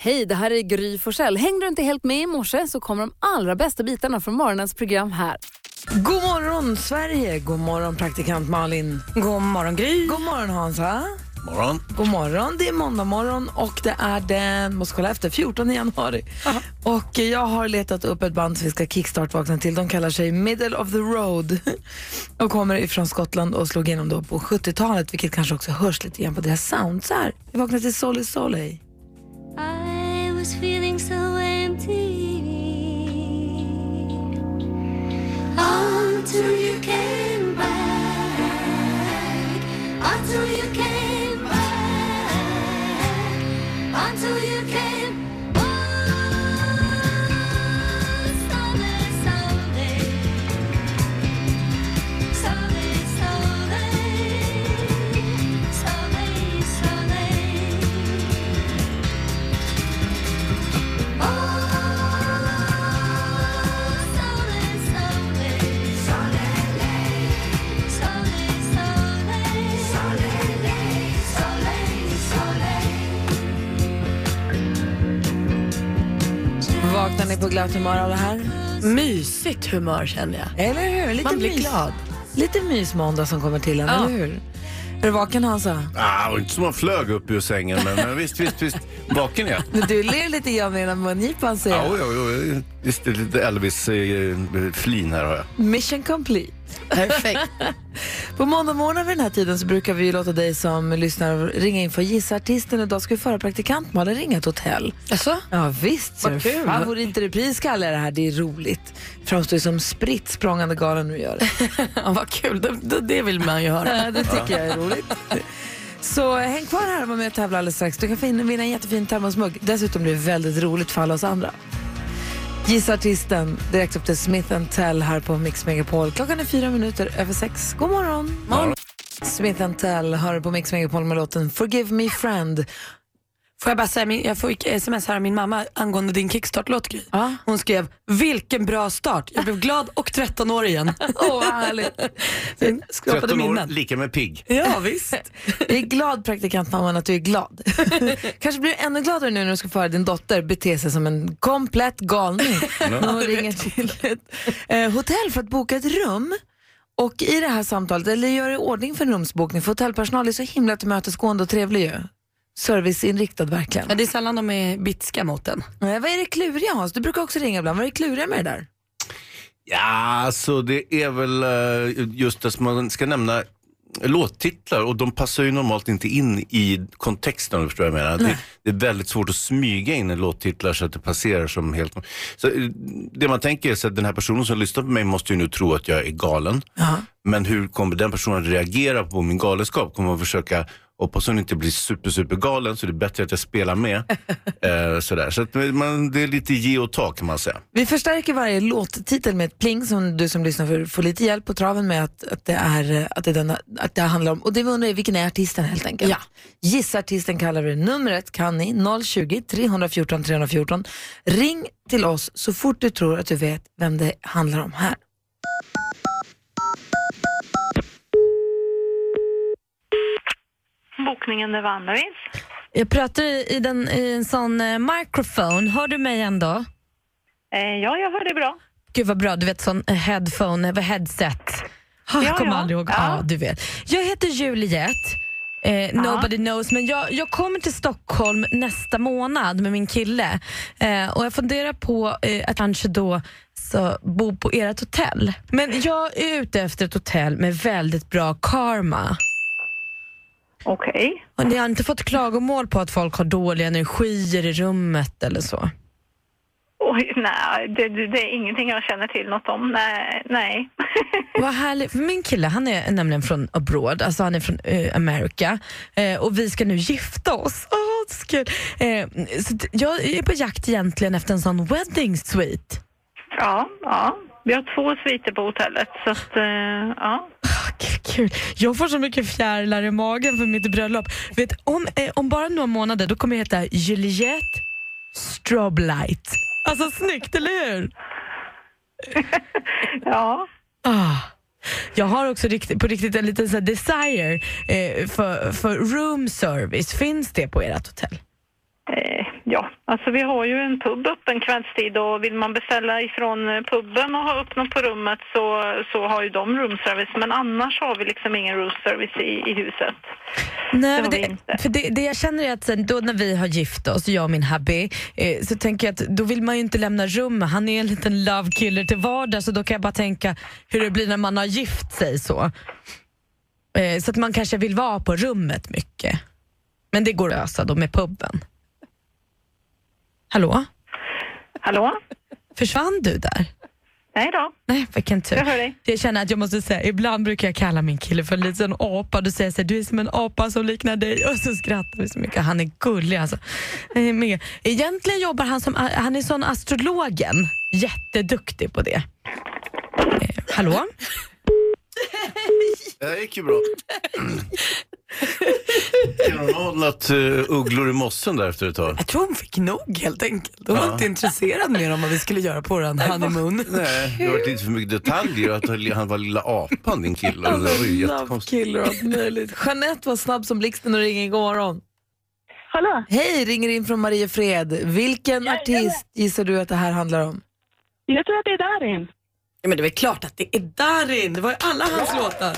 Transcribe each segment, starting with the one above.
Hej, det här är Gry Forssell. Hängde du inte helt med i morse så kommer de allra bästa bitarna från morgonens program här. God morgon Sverige, god morgon praktikant Malin. God morgon Gry. God morgon Hansa. Morgon. God morgon, det är måndag morgon och det är den, måste kolla efter, 14 januari. Och jag har letat upp ett band som vi ska kickstart-vakna till. De kallar sig Middle of the Road och kommer ifrån Skottland och slog igenom då på 70-talet, vilket kanske också hörs lite grann på deras sound. Så här, vi vaknar till Solly Soley. Was feeling so empty. Until you came Vaknar ni på glatt humör av det här? Mysigt humör känner jag. Eller hur? Lite Man blir mys. glad. Lite mysmåndag som kommer till en, Ja. eller hur? Är du vaken Hansa? Ah, inte som man flög upp ur sängen, men, men visst, visst, visst. Vaken är jag. Du ler lite grann med den mungipan ser Ja, jag. oj, oj, oj. Visst, lite Elvis-flin här har jag. Mission complete. Perfekt. På måndag morgon vid den här tiden så brukar vi låta dig som lyssnar ringa in för gissa artisten. Idag ska vi föra praktikant Malin ringa ett hotell. Jaså? Ja visst, Vad kul. favorit i repris kallar jag det här. Det är roligt. Framstår ju som spritt språngande galen du gör. Ja, vad kul, det, det, det vill man ju höra. Ja, det tycker jag är roligt. Så häng kvar här och var med och tävla alldeles strax. Du kan vinna en jättefin termosmugg. Dessutom blir det väldigt roligt för alla oss andra. Gissa artisten direkt upp till Smith Tell här på Mix Megapol. Klockan är fyra minuter över sex. God morgon! Morgon. Smith Tell hör på Mix Megapol med låten Forgive Me Friend. Får jag bara säga, jag fick sms här av min mamma angående din kickstart-låt Gry. Ja. Hon skrev, vilken bra start. Jag blev glad och 13 år igen. Åh, vad härligt. Det skapade 13 år, minnen. lika med pigg. Ja, visst. Jag är glad praktikantmamman att du är glad. Kanske blir du ännu gladare nu när du ska få höra din dotter bete sig som en komplett galning. När hon ringer till ett eh, hotell för att boka ett rum. Och i det här samtalet, eller gör i ordning för en rumsbokning, för hotellpersonal är så himla tillmötesgående och trevlig ju. Serviceinriktad verkligen. Ja, det är sällan de är bitska mot en. Eh, vad är det kluriga Hans? Du brukar också ringa ibland. Vad är det kluriga med det där? Ja, alltså det är väl eh, just det som man ska nämna låttitlar och de passar ju normalt inte in i kontexten om du förstår vad jag menar. Det, det är väldigt svårt att smyga in en låttitlar så att det passerar som helt... Så, eh, det man tänker är så att den här personen som lyssnar på mig måste ju nu tro att jag är galen. Men hur kommer den personen reagera på min galenskap? Kommer man försöka, hoppas hon inte blir super, super galen så det är bättre att jag spelar med. eh, sådär. Så att man, det är lite ge och ta kan man säga. Vi förstärker varje låttitel med ett pling som du som lyssnar får, får lite hjälp på traven med att, att, det, är, att, det, denna, att det handlar om. Och det vi undrar är vilken är artisten helt enkelt. Ja. Gissa artisten kallar vi. Numret kan ni 020-314 314. Ring till oss så fort du tror att du vet vem det handlar om här. Bokningen är Vandravis. Jag pratar i, den, i en sån eh, microphone. Hör du mig ändå? Eh, ja, jag hör det bra. Gud vad bra, du vet sån eh, headphone, eller headset. Ah, Ja, jag kommer ja. aldrig ihåg. Ja. Ja. du vet. Jag heter Juliette. Eh, nobody knows, men jag, jag kommer till Stockholm nästa månad med min kille eh, och jag funderar på eh, att kanske då så, bo på ert hotell. Men jag är ute efter ett hotell med väldigt bra karma. Okej. Och ni har inte fått klagomål på att folk har dåliga energier i rummet eller så? Oj, nej, det, det, är ingenting jag känner till något om. Nej. nej. Vad härligt. Min kille han är nämligen från abroad, alltså han är från eh, Amerika eh, och vi ska nu gifta oss. Är så kul. Eh, så jag är på jakt egentligen efter en sån wedding suite. ja, ja. Vi har två sviter på hotellet, så att, eh, ja. Gud. Jag får så mycket fjärilar i magen för mitt bröllop. Vet, om, eh, om bara några månader då kommer jag heta Juliette Stroblight. Alltså snyggt, eller hur? Ja. Ah. Jag har också på riktigt en liten så här desire eh, för, för room service. Finns det på ert hotell? Eh, Ja, alltså vi har ju en pub öppen kvällstid och vill man beställa ifrån eh, puben och ha upp något på rummet så, så har ju de roomservice. Men annars har vi liksom ingen roomservice i, i huset. Nej, Det det, för det, det jag känner är att sen, då när vi har gift oss, jag och min hubby, eh, så tänker jag att då vill man ju inte lämna rummet. Han är en liten love killer till vardags så då kan jag bara tänka hur det blir när man har gift sig så. Eh, så att man kanske vill vara på rummet mycket. Men det går att lösa då med puben. Hallå? Hallå? Försvann du där? Nej då, Nej, vilken tur. jag hör dig. Jag känner att jag måste säga, ibland brukar jag kalla min kille för en liten apa. Du säger så här, du är som en apa som liknar dig och så skrattar vi så mycket. Han är gullig alltså. Egentligen jobbar han som, han är sån astrologen. Jätteduktig på det. Eh, hallå? Det här gick ju bra. Kan hon ha hållit uh, ugglor i mossen där efter ett tag? Jag tror hon fick nog helt enkelt. Hon var Ja. inte intresserad mer om vad vi skulle göra på vår honeymoon. Nej, det har varit lite för mycket detaljer. Att han var lilla apan, din kille. Det var ju jättekonstigt. och allt möjligt. Jeanette var snabb som blixten och ringer. God morgon. Hallå? Hej, ringer in från Mariefred. Vilken artist gissar du att det här handlar om? Jag tror att det är Darin. Ja, men det är väl klart att det är Darin. Det var ju alla hans låtar.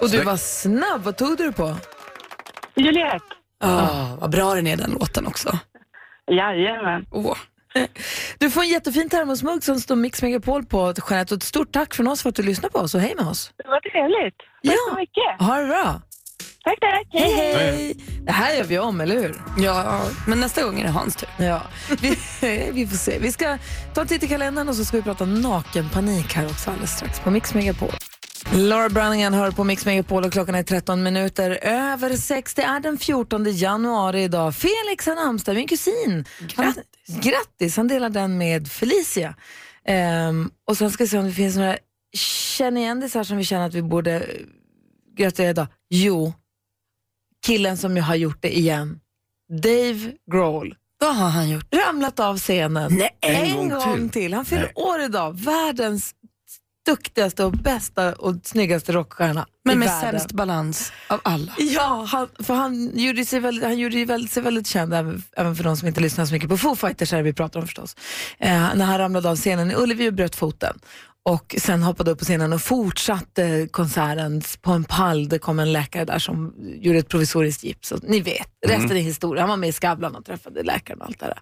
Och du var snabb. Vad tog du på? Juliette. Oh, vad bra den är den låten också. Jajamän. Åh. Du får en jättefin termosmugg som står Mix Megapol på, Jeanette. Och ett stort tack från oss för att du lyssnar på oss och hej med oss. Det var trevligt. Ja. så mycket. Ha det bra. Tack, tack. Hej, hej. Det här gör vi om, eller hur? Ja, men nästa gång är det Hans tur. Ja, vi, vi får se. Vi ska ta en titt i kalendern och så ska vi prata nakenpanik här också alldeles strax på Mix Megapol. Laura Browningham hör på Mix Megapol och klockan är 13 minuter över 6. Det är den 14 januari idag. Felix har namnsdag, min kusin. Han, grattis! Han delar den med Felicia. Ehm, och sen ska vi se om det finns några kändisar som vi känner att vi borde eh, gratulera idag. Jo, killen som ju har gjort det igen. Dave Grohl Vad har han gjort? ramlat av scenen Nej. en, En gång, gång till. till. Han fyller år idag. Världens duktigaste och bästa och snyggaste rockstjärna Men i med världen. sämst balans av alla. Ja, han, för han gjorde sig väldigt, han gjorde sig väldigt, sig väldigt känd, även, även för de som inte lyssnar så mycket på Foo Fighters, här vi pratar om förstås. Eh, när han ramlade av scenen i Ullevi och bröt foten. Och sen hoppade upp på scenen och fortsatte konserten på en pall. Det kom en läkare där som gjorde ett provisoriskt gips. Och ni vet, resten är historia. Han var med i Skavlan och träffade läkaren och allt det där.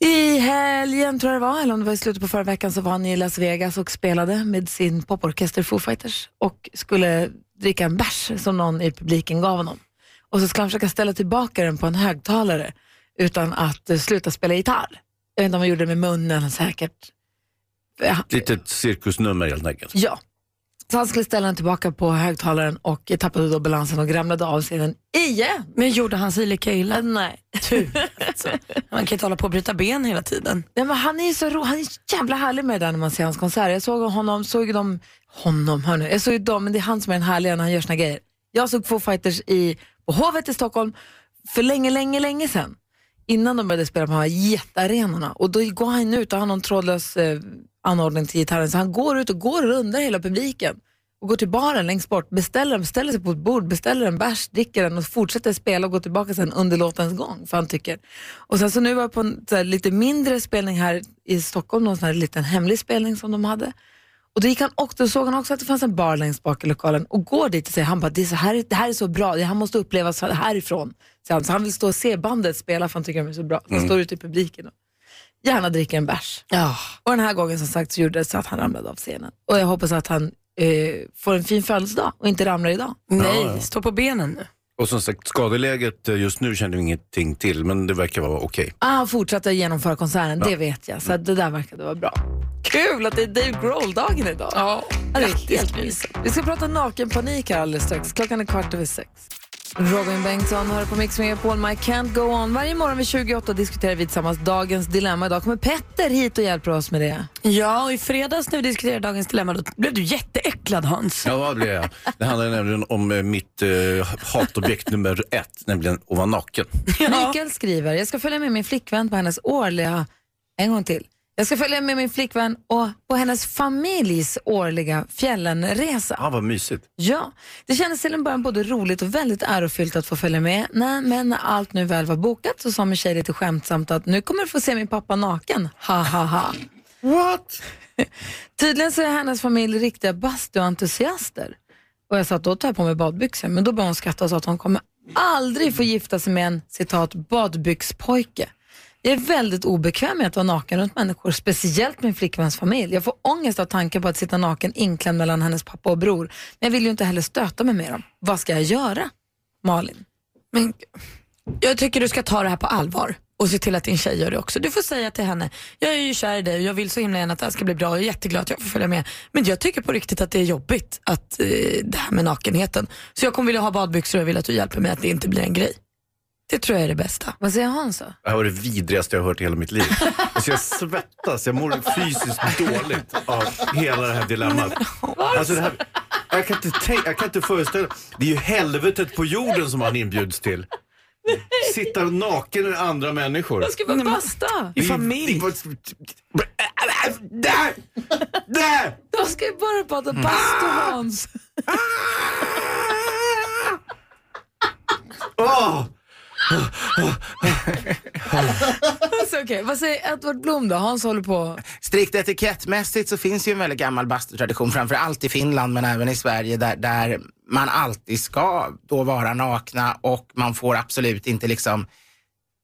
I helgen tror jag det var, eller om det var i slutet på förra veckan, så var han i Las Vegas och spelade med sin poporkester Foo Fighters och skulle dricka en bärs som någon i publiken gav honom. Och så skulle han försöka ställa tillbaka den på en högtalare utan att eh, sluta spela gitarr. Jag vet inte om han gjorde det med munnen säkert. Ja, Litet cirkusnummer helt enkelt. Ja. Så han skulle ställa den tillbaka på högtalaren och tappade då balansen och ramlade av scenen igen. Men gjorde han sig lika illa? nej. Alltså, man kan inte hålla på och bryta ben hela tiden. Nej, men han är så ro, han är jävla härlig med det där när man ser hans konserter. Jag såg honom, såg dem, honom, hörni. Jag såg dem, men det är han som är den härliga när han gör sina grejer. Jag såg Foo Fighters i, på Hovet i Stockholm för länge, länge, länge sedan. Innan de började spela på de här jättearenorna. Och då går han ut och har någon trådlös eh, anordning till gitarren. Så han går ut och går rundar hela publiken. Och går till baren längst bort, beställer, beställer sig på ett bord, beställer en bärs, dricker den och fortsätter spela och går tillbaka sen under låtens gång. För han tycker. Och sen så nu var jag på en här, lite mindre spelning här i Stockholm, någon sån här liten hemlig spelning som de hade. Och då, gick han också, då såg han också att det fanns en bar längst bak i lokalen och går dit och säger han bara, det, är så här, det här är så bra, det han måste uppleva så härifrån. Så han, så han vill stå och se bandet spela för han tycker de är så bra. Så han står ute i publiken och gärna dricker en bärs. Ja. Och den här gången som sagt så gjorde det så att han ramlade av scenen. Och jag hoppas att han eh, får en fin födelsedag och inte ramlar idag. Nej, Ja, ja. stå på benen nu. Och som sagt, skadeläget eh, just nu känner vi ingenting till, men det verkar vara okej. Ah, han fortsatte genomföra konserten, det vet jag. Så att det där verkade vara bra. Kul att det är Dave Grohl-dagen idag. Ja, Ja, det är helt mysigt. Vi ska prata nakenpanik här alldeles strax. Klockan är kvart över sex. Robin Bengtsson hör på Mix Megapol, My Can't Go On. Varje morgon vid 28 diskuterar vi tillsammans dagens dilemma. Idag kommer Petter hit och hjälper oss med det. Ja, och i fredags när vi diskuterade dagens dilemma då blev du jätteäcklad Hans. Ja, vad blir jag? Det handlar nämligen om eh, mitt eh, hatobjekt nummer ett, nämligen att vara naken. Mikael skriver, jag ska följa med min flickvän på hennes årliga, en gång till, Jag ska följa med min flickvän och på hennes familjs årliga fjällenresa. Ah, vad mysigt. Ja, det kändes till en början både roligt och väldigt ärofyllt att få följa med. Nej, men när allt nu väl var bokat så sa min tjej lite skämtsamt att nu kommer du få se min pappa naken. Ha ha ha. What? Tydligen så är hennes familj riktiga bastuentusiaster. Och jag sa att då tar jag på mig badbyxor, men då började hon skratta och sa att hon kommer aldrig få gifta sig med en citat badbyxpojke. Jag är väldigt obekväm med att vara naken runt människor, speciellt min flickväns familj. Jag får ångest av tanken på att sitta naken inklämd mellan hennes pappa och bror. Men jag vill ju inte heller stöta mig med dem. Vad ska jag göra? Malin? Men jag tycker du ska ta det här på allvar och se till att din tjej gör det också. Du får säga till henne, jag är ju kär i dig och jag vill så himla gärna att det här ska bli bra. Jag är jätteglad att jag får följa med. Men jag tycker på riktigt att det är jobbigt att, eh, det här med nakenheten. Så jag kommer vilja ha badbyxor och jag vill att du hjälper mig att det inte blir en grej. Det tror jag är det bästa. Vad säger Hans då? Det här var det vidrigaste jag har hört i hela mitt liv. Alltså jag svettas, jag mår fysiskt dåligt av hela det här dilemmat. Alltså det här, jag, kan inte tänka, jag kan inte föreställa Det är ju helvetet på jorden som han inbjuds till. Sitta naken med andra människor. Jag ska bara basta. I familj. Där! Där! Jag ska ju bara bada bastu Hans. Åh! Alltså, okay. Vad säger Edward Blom då? Hans håller på. Strikt etikettmässigt så finns ju en väldigt gammal bastutradition, framför allt i Finland men även i Sverige, där, där man alltid ska då vara nakna och man får absolut inte liksom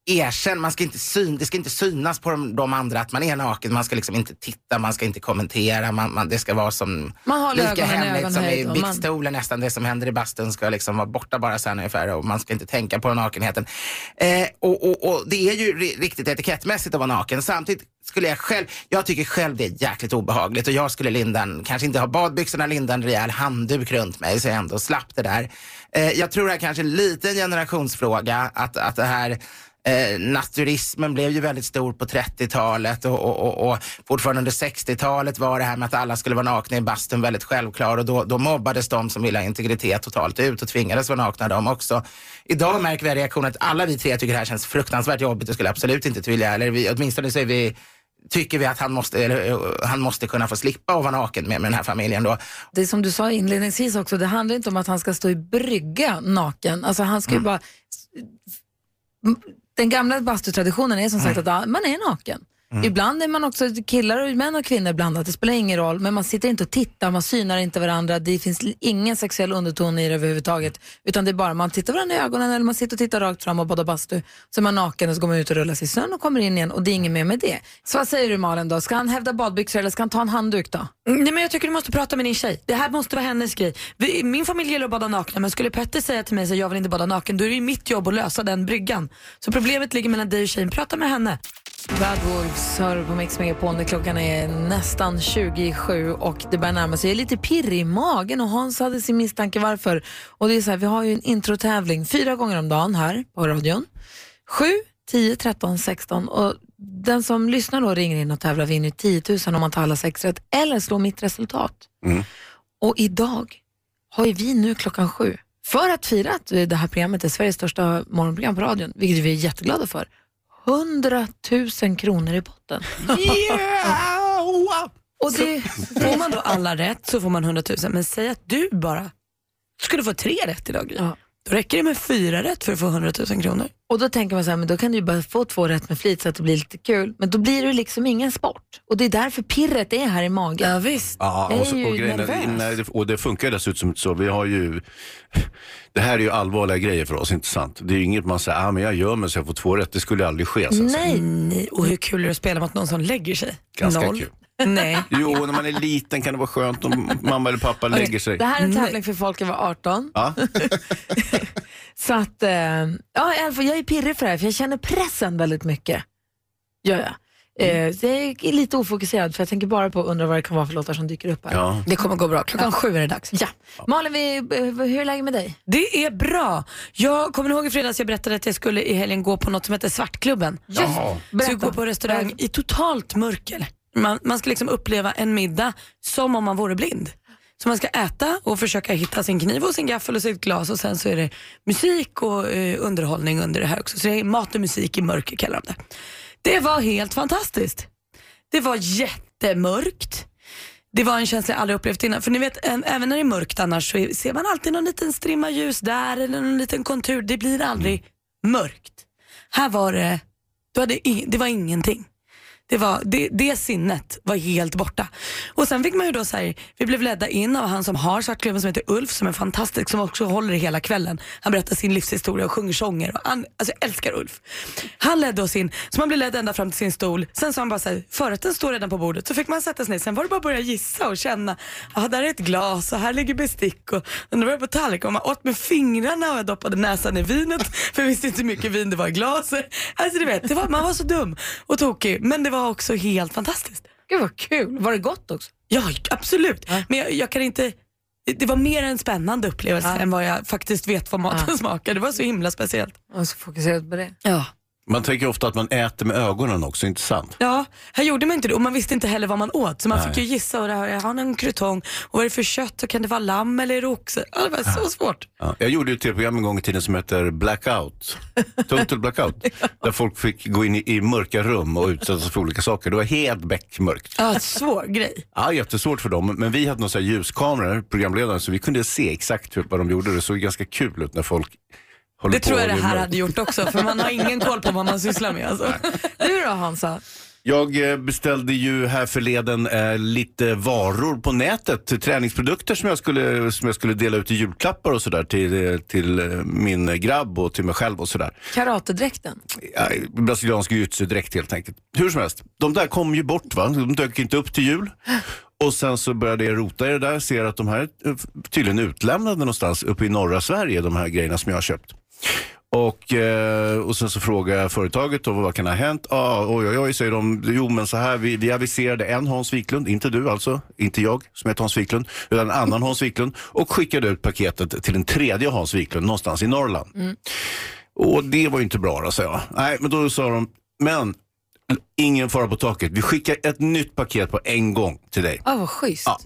erkänna, man ska inte syn, det ska inte synas på de, de andra att man är naken, man ska liksom inte titta, man ska inte kommentera, man, man, det ska vara som lika hemligt som i och Big man- Stolen nästan, det som händer i bastun ska liksom vara borta bara sen ungefär och man ska inte tänka på nakenheten. Eh, och, och, och det är ju ri- riktigt etikettmässigt att vara naken. Samtidigt skulle jag själv, jag tycker själv det är jäkligt obehagligt och jag skulle linda en, kanske inte ha badbyxorna, linda en rejäl handduk runt mig så jag ändå slapp det där. Eh, jag tror det här kanske är en liten generationsfråga, att, att det här Eh, naturismen blev ju väldigt stor på 30-talet och, och, och, och fortfarande under 60-talet var det här med att alla skulle vara nakna i bastun väldigt självklar och då, då mobbades de som ville ha integritet totalt ut och tvingades vara nakna de också. Idag märker vi reaktionen att alla vi tre tycker det här känns fruktansvärt jobbigt och skulle absolut inte vilja, eller vi, åtminstone så är vi tycker vi att han måste, eller, eh, han måste kunna få slippa att vara naken med, med den här familjen då. Det som du sa inledningsvis också, det handlar inte om att han ska stå i brygga naken. Alltså han ska ju bara... Den gamla bastutraditionen är som sagt att man är naken. Ibland är man också killar och män och kvinnor blandat, det spelar ingen roll. Men man sitter inte och tittar, man synar inte varandra. Det finns ingen sexuell underton i det överhuvudtaget. Utan det är bara man tittar varandra i ögonen eller man sitter och tittar rakt fram och badar bastu. Så är man naken och så går man ut och rullar sig i snön och kommer in igen och det är inget mer med det. Så vad säger du Malin då? Ska han hävda badbyxor eller ska han ta en handduk då? Nej, men jag tycker du måste prata med din tjej. Det här måste vara hennes grej. Vi, min familj gillar att bada nakna men skulle Petter säga till mig att jag vill inte bada naken då är det ju mitt jobb att lösa den bryggan. Så problemet ligger mellan dig och tjejen. Prata med henne. Bad Wolves hör på Mix Megapol när klockan är nästan 27 och det börjar närma sig. Jag är lite pirrig i magen och Hans hade sin misstanke varför. Och det är så här, vi har ju en introtävling fyra gånger om dagen här på radion. 7, 10, 13, 16 och den som lyssnar då ringer in och tävlar vinner 10 000 om man tar alla sex rätt eller slår mitt resultat. Och idag har ju vi nu klockan sju för att fira att det här programmet är Sveriges största morgonprogram på radion, vilket vi är jätteglada för. 100 000 kronor i botten. Och det, Får man då alla rätt så får man 100 000 men säg att du bara skulle få tre rätt idag Gry. Ja. Då räcker det med fyra rätt för att få 100 000 kronor. och då tänker man så här, men då kan du ju bara få två rätt med flit så att det blir lite kul. Men då blir det liksom ingen sport. Och det är därför pirret är här i magen. Ja, visst. Ja, Jag och, är så, ju och, grejen, nervös. nej, det- och det funkar ju dessutom så. Vi har ju, det här är ju allvarliga grejer för oss, inte sant? Det är ju inget man säger, ah, men jag gör mig så jag får två rätt. Det skulle aldrig ske. Så att säga. Nej, Nej, och hur kul är det att spela mot någon som lägger sig? Ganska Noll. kul. Nej. Jo, när man är liten kan det vara skönt om mamma eller pappa lägger sig. det här är en tävling för folk över 18. Ja. Så att, eh, ja, jag är pirrig för det här för jag känner pressen väldigt mycket. Gör jag. Eh, jag är lite ofokuserad för jag tänker bara på att undra vad det kan vara för låtar som dyker upp här. Ja. Det kommer gå bra. Klockan sju är det dags. Ja. Malin, vi, eh, hur är läget med dig? Det är bra. Jag kommer ihåg i fredags jag berättade att jag skulle i helgen gå på något som heter Svartklubben. Jaha. Så jag går på restaurang i totalt mörker. Man, man ska liksom uppleva en middag som om man vore blind. Så man ska äta och försöka hitta sin kniv och sin gaffel och sitt glas och sen så är det musik och eh, underhållning under det här också. Så det är mat och musik i mörker kallar de det. Det var helt fantastiskt. Det var jättemörkt. Det var en känsla jag aldrig upplevt innan. För ni vet, även när det är mörkt annars så ser man alltid någon liten strimma ljus där eller någon liten kontur. Det blir aldrig mörkt. Här var det, det var ingenting. Det, var, det, det sinnet var helt borta. Och sen fick man ju då så här, vi blev ledda in av han som har Svartklubben som heter Ulf som är fantastisk som också håller hela kvällen. Han berättar sin livshistoria och sjunger sånger. Och han, alltså jag älskar Ulf. Han ledde oss in, så man blev ledd ända fram till sin stol. Sen sa han bara så här, förrätten står redan på bordet. Så fick man sätta sig ner. Sen var det bara att börja gissa och känna. Ja, där är ett glas och här ligger bestick och och det var på tallrik och man åt med fingrarna och jag doppade näsan i vinet för jag visste inte hur mycket vin det var i glaset. Alltså du vet, var, man var så dum och tokig men det var också helt fantastiskt. Gud vad kul. Var det gott också? Ja, absolut. Men jag, jag kan inte... Det var mer en spännande upplevelse än vad jag faktiskt vet vad maten smakar. Det var så himla speciellt. Och så fokuserat på det. Ja. Man tänker ofta att man äter med ögonen också, inte sant? Ja, här gjorde man inte det och man visste inte heller vad man åt så man Nej. fick ju gissa och det här, jag har en krutong och vad är det för kött och kan det vara lamm eller oxe? Ja, det var så svårt. Ja, jag gjorde ett tv-program en gång i tiden som heter Blackout. Total Blackout. Där folk fick gå in i, i mörka rum och utsättas för olika saker. Det var helt beckmörkt. Ja, svår grej. Ja, jättesvårt för dem. Men vi hade några ljuskameror, programledaren, så vi kunde se exakt hur, vad de gjorde. Det såg ganska kul ut när folk Det tror jag det är här hade gjort också för man har ingen koll på vad man sysslar med. Alltså. Du då Hansa? Jag eh, beställde ju här förleden eh, lite varor på nätet, träningsprodukter som jag skulle, som jag skulle dela ut i julklappar och sådär till, eh, till eh, min grabb och till mig själv och sådär. Karatedräkten? Ja, brasiliansk jujutsu-dräkt helt enkelt. Hur som helst, de där kom ju bort va, de dök inte upp till jul. Och sen så började jag rota i det där, ser att de här är tydligen utlämnade någonstans uppe i norra Sverige, de här grejerna som jag har köpt. Och, eh, och sen så frågar jag företaget då, vad kan ha hänt? Ah, oj, oj, oj, säger de. Jo, men så här, vi, vi aviserade en Hans Wiklund, inte du alltså, inte jag som heter Hans Wiklund, utan en annan Hans Wiklund och skickade ut paketet till en tredje Hans Wiklund någonstans i Norrland. Och det var ju inte bra då, sa jag. Nej, men då sa de, men ingen fara på taket. Vi skickar ett nytt paket på en gång till dig. Ja, vad schysst. Ja.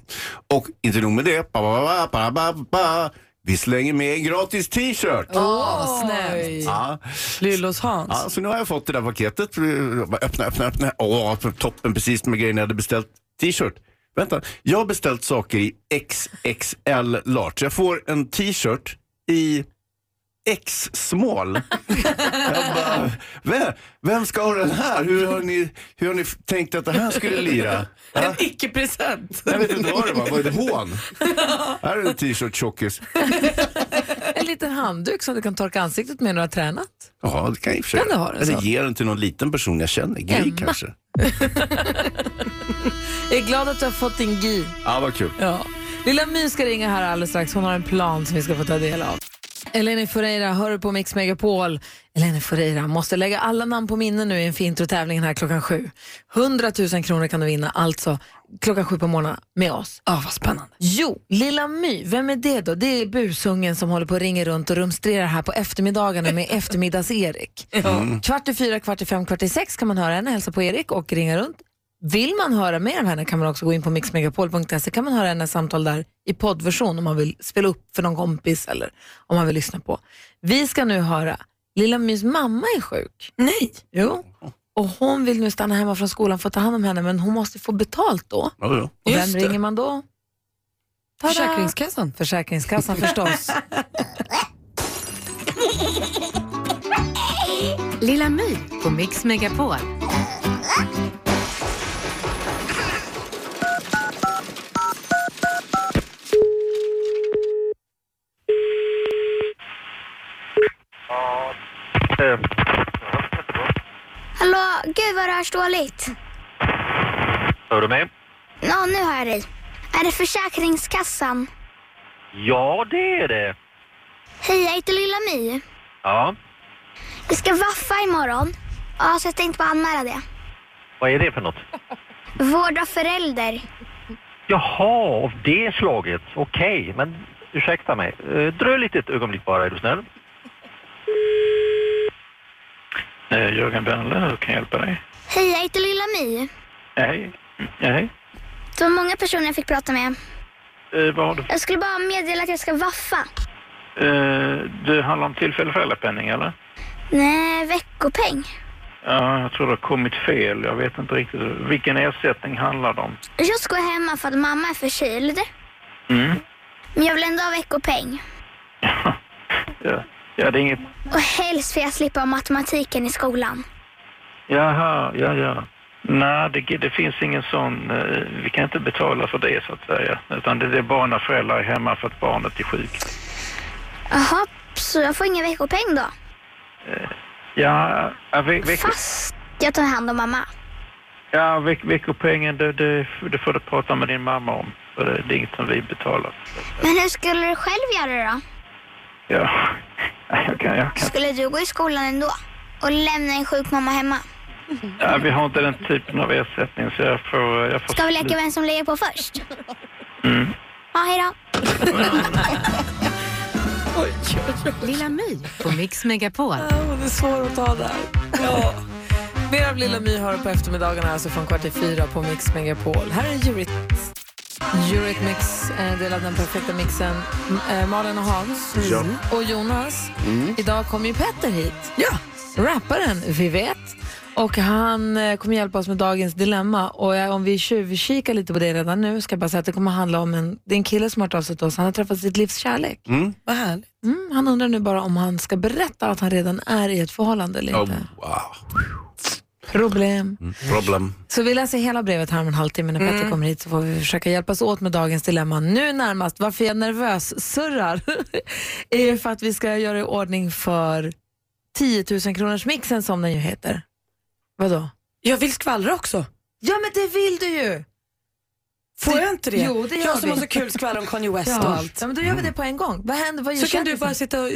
Och inte nog med det, ba, ba, ba. Vi slänger med en gratis t-shirt. Åh, snällt. Ja. Lyllos Hans. Ja, så nu har jag fått det där paketet. Öppna, öppna, öppna. Åh, toppen precis med grejerna jag hade beställt. T-shirt. Vänta, jag har beställt saker i XXL large. Jag får en t-shirt i X-small. vem, vem ska ha den här? Hur har ni, hur har ni tänkt att det här skulle lira? Ja? En icke-present. Jag vet inte vad det var. Var det hån? här är en t-shirt tjockis. En liten handduk som du kan torka ansiktet med när du har tränat. Ja, det kan jag i och för sig. Kan du ha den Eller så? ge den till någon liten person jag känner. Gry kanske. Jag är glad att du har fått din GI. Ja, vad kul. Ja. Lilla My ska ringa här alldeles strax. Hon har en plan som vi ska få ta del av. Eleni Foureira hör du på Mix Megapol. Eleni Foureira måste lägga alla namn på minne nu i en fintrotävling här klockan sju. 100 000 kronor kan du vinna, alltså klockan sju på morgonen med oss. Ja, vad spännande. Jo, Lilla My, vem är det då? Det är busungen som håller på att ringa runt och rumstrerar här på eftermiddagarna med eftermiddags-Erik. Kvart i fyra, kvart i fem, kvart i sex kan man höra henne hälsa på Erik och ringa runt. Vill man höra mer av henne kan man också gå in på mixmegapol.se kan man höra hennes samtal där i poddversion om man vill spela upp för någon kompis eller om man vill lyssna på. Vi ska nu höra, Lilla Mys mamma är sjuk. Nej. Jo. Och hon vill nu stanna hemma från skolan för att ta hand om henne men hon måste få betalt då. Ja, ja. Och vem Just det. ringer man då? Tada! Försäkringskassan. Försäkringskassan förstås. Lilla My på Mix Megapol. Hallå, gud vad det hörs dåligt. Hör du mig? Ja, nu har jag dig. Är det Försäkringskassan? Ja, det är det. Hej, jag heter Lilla My. Ja, Vi ska vaffa imorgon. Ja, så jag tänkte bara anmäla det. vad är det för något? Vård av förälder. Jaha, av det slaget. Okej, men ursäkta mig. Eh, dröj lite ett ögonblick bara, är du snäll. Eh, Jörgen Bennle, hur kan jag hjälpa dig? Hej, jag heter Lilla My. Hej. Hej. Det var många personer jag fick prata med. Eh, vad har du? Jag skulle bara meddela att jag ska vaffa. Eh, det handlar om tillfällig föräldrapenning, eller? Nej, veckopeng. Ja, jag tror det har kommit fel. Jag vet inte riktigt. Vilken ersättning handlar det om? Jag ska hemma för att mamma är förkyld. Mm. Men jag vill ändå ha veckopeng. Ja. Ja, det är inget... Och helst för jag slippa matematiken i skolan. Jaha, ja, ja. Nej, det, det finns ingen sån... eh, Vi kan inte betala för det så att säga. Utan det, det är bara när föräldrar är hemma för att barnet är sjukt. Jaha, så jag får ingen veckopeng då? Ja, ja, ve, veck, Fast jag tar hand om mamma. ja veck, veckopengen det, det, det får du prata med din mamma om. För det, det är inget som vi betalar. Men hur skulle du själv göra då? Ja, jag kan, jag kan. Skulle du gå i skolan ändå? Och lämna en sjuk mamma hemma? Ja, vi har inte den typen av ersättning så jag får... Jag får Ska vi leka vem som lägger på först? Mm. Ja, hejdå. Lilla My på Mix Megapol. det är svårt att ta där. Ja. Mer av Lilla My du på eftermiddagarna, alltså från kvart till fyra på Mix Megapol. Här är Eurythmics. Eurythmics, eh, del av den perfekta mixen. Eh, Malin och Hans. Ja. Och Jonas. Mm. Idag kommer ju Petter hit. Ja. Rapparen, vi vet. Och han eh, kommer hjälpa oss med dagens dilemma. Och om vi tjuvkikar lite på det redan nu ska jag bara säga att det kommer handla om en, det är en kille som har hört av sig till oss. Han har träffat sitt livs kärlek. Mm. Vad härligt. Mm, han undrar nu bara om han ska berätta att han redan är i ett förhållande eller Oh, inte. wow. Problem. Mm. Problem. Så vi läser hela brevet här om en halvtimme när Petter kommer hit så får vi försöka hjälpas åt med dagens dilemma. Nu närmast, varför jag nervös surrar är för att vi ska göra i ordning för 10 000 kronors mixen som den ju heter. Vadå? Jag vill skvallra också. Ja men det vill du ju! Får jag inte det? Jo, det gör jag som vi. har så kul skvaller om Kanye West och Ja. allt. ja, men då gör vi det på en gång. Vad händer? Vad gör Så kan du bara sitta och...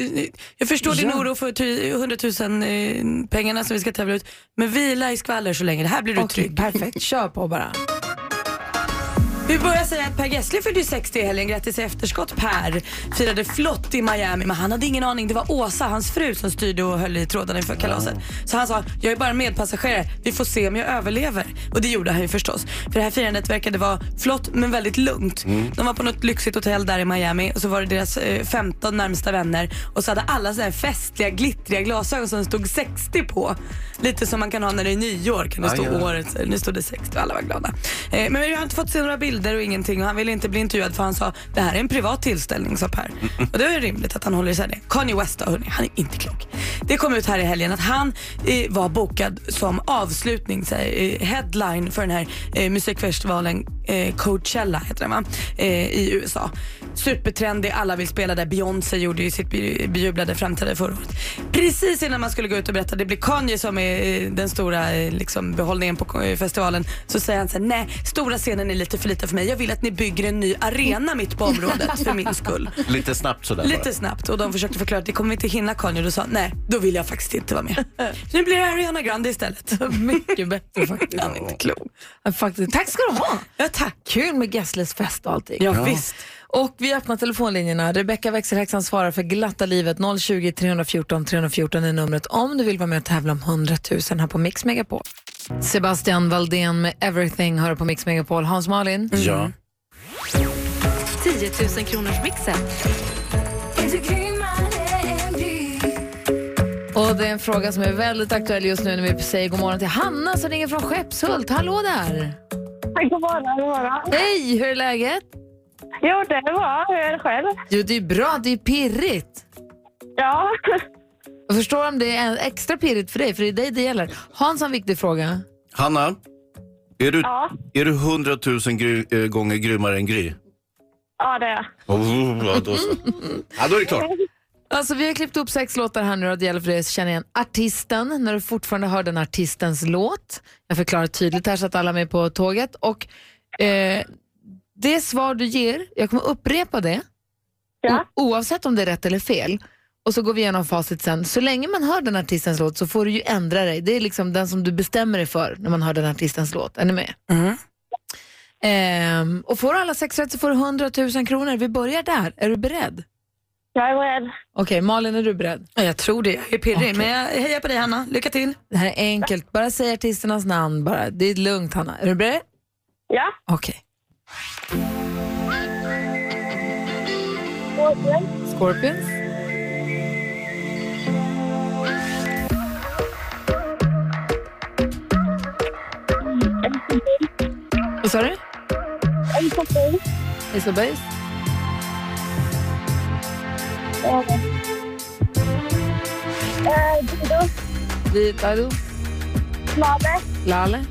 Jag förstår din Ja. oro för ty- 100 000 eh, pengarna som vi ska tävla ut. Men vila i skvaller så länge. Det här blir du Okej, trygg. perfekt. Kör på bara. Vi börjar säga att Per Gessle fyllde ju 60 i helgen. Grattis i efterskott Per. Firade flott i Miami men han hade ingen aning. Det var Åsa, hans fru, som styrde och höll i trådarna inför kalaset. Så han sa, jag är bara medpassagerare. Vi får se om jag överlever. Och det gjorde han ju förstås. För det här firandet verkade vara flott men väldigt lugnt. De var på något lyxigt hotell där i Miami och så var det deras eh, 15 närmsta vänner och så hade alla så här festliga glittriga glasögon som stod 60 på. Lite som man kan ha när det är nyår kan det stå året. Nu stod det 60 och alla var glada. Eh, men vi har inte fått se några bilder och ingenting och han ville inte bli intervjuad för han sa det här är en privat tillställning sa Per. Och det är rimligt att han håller isär det. Kanye West då, hörni, han är inte klok. Det kom ut här i helgen att han eh, var bokad som avslutning, så eh, headline för den här eh, musikfestivalen eh, Coachella heter den va? Eh, i USA. Supertrendig, alla vill spela där. Beyoncé gjorde ju sitt be- bejublade framträdande förra året. Precis innan man skulle gå ut och berätta, det blir Kanye som är eh, den stora liksom, behållningen på festivalen, så säger han så här, nej, stora scenen är lite för lite för mig. Jag vill att ni bygger en ny arena mitt på området för min skull. Lite snabbt sådär Lite bara. snabbt och de försökte förklara att det kommer vi inte hinna Kanye och då sa nej, då vill jag faktiskt inte vara med. Så nu blir det Ariana Grande istället. Mycket bättre faktiskt. Han är inte klok. Ja, faktiskt. Tack ska du ha. Ja, tack. Kul med Gessles fest och allting. Ja, visst. Och vi öppnar telefonlinjerna. Rebecka växelhäxan svarar för glatta livet. 020 314 314 är numret om du vill vara med och tävla om 100 000 här på Mix Megapol. Sebastian Valdén med Everything hör på Mix Megapol. Hans Malin? Ja. 10 000 kronors mixen. Och det är en fråga som är väldigt aktuell just nu när vi säger god morgon till Hanna som ringer från Skeppshult. Hallå där! God morgon, god morgon. Hej, hur är läget? Jo, det är bra. Hur är det själv? Jo, det är bra. Det är pirrigt. Ja. Jag förstår om det är extra pirrigt för dig, för det är dig det gäller. Hans har en viktig fråga. Hanna, är du, Ja. är du 100 000 gry, äh, gånger grymmare än Gry? Ja, det är jag. Oh, ja, då, så. ja, då är det klart. Alltså, vi har klippt upp sex låtar här nu och det gäller för dig att känna igen artisten när du fortfarande hör den artistens låt. Jag förklarar tydligt här så att alla är med på tåget. Och eh, Det svar du ger, jag kommer upprepa det Ja. o- oavsett om det är rätt eller fel. Och så går vi igenom facit sen. Så länge man hör den artistens låt så får du ju ändra dig. Det är liksom den som du bestämmer dig för när man hör den artistens låt. Är ni med? Mm. Ehm, och får du alla sex rätt så får du 100 000 kronor. Vi börjar där. Är du beredd? Jag är beredd. Okej, Malin är du beredd? Ja, jag tror det. Jag är pirrig. Okej. Men jag hejar på dig Hanna. Lycka till. Det här är enkelt. Bara säg artisternas namn. Bara. Det är lugnt, Hanna. Är du beredd? Ja. Okej. Scorpions. Vad sa du? Ace of Base. Ace of Base? Eh, Dido. Dido? Lale. Lale?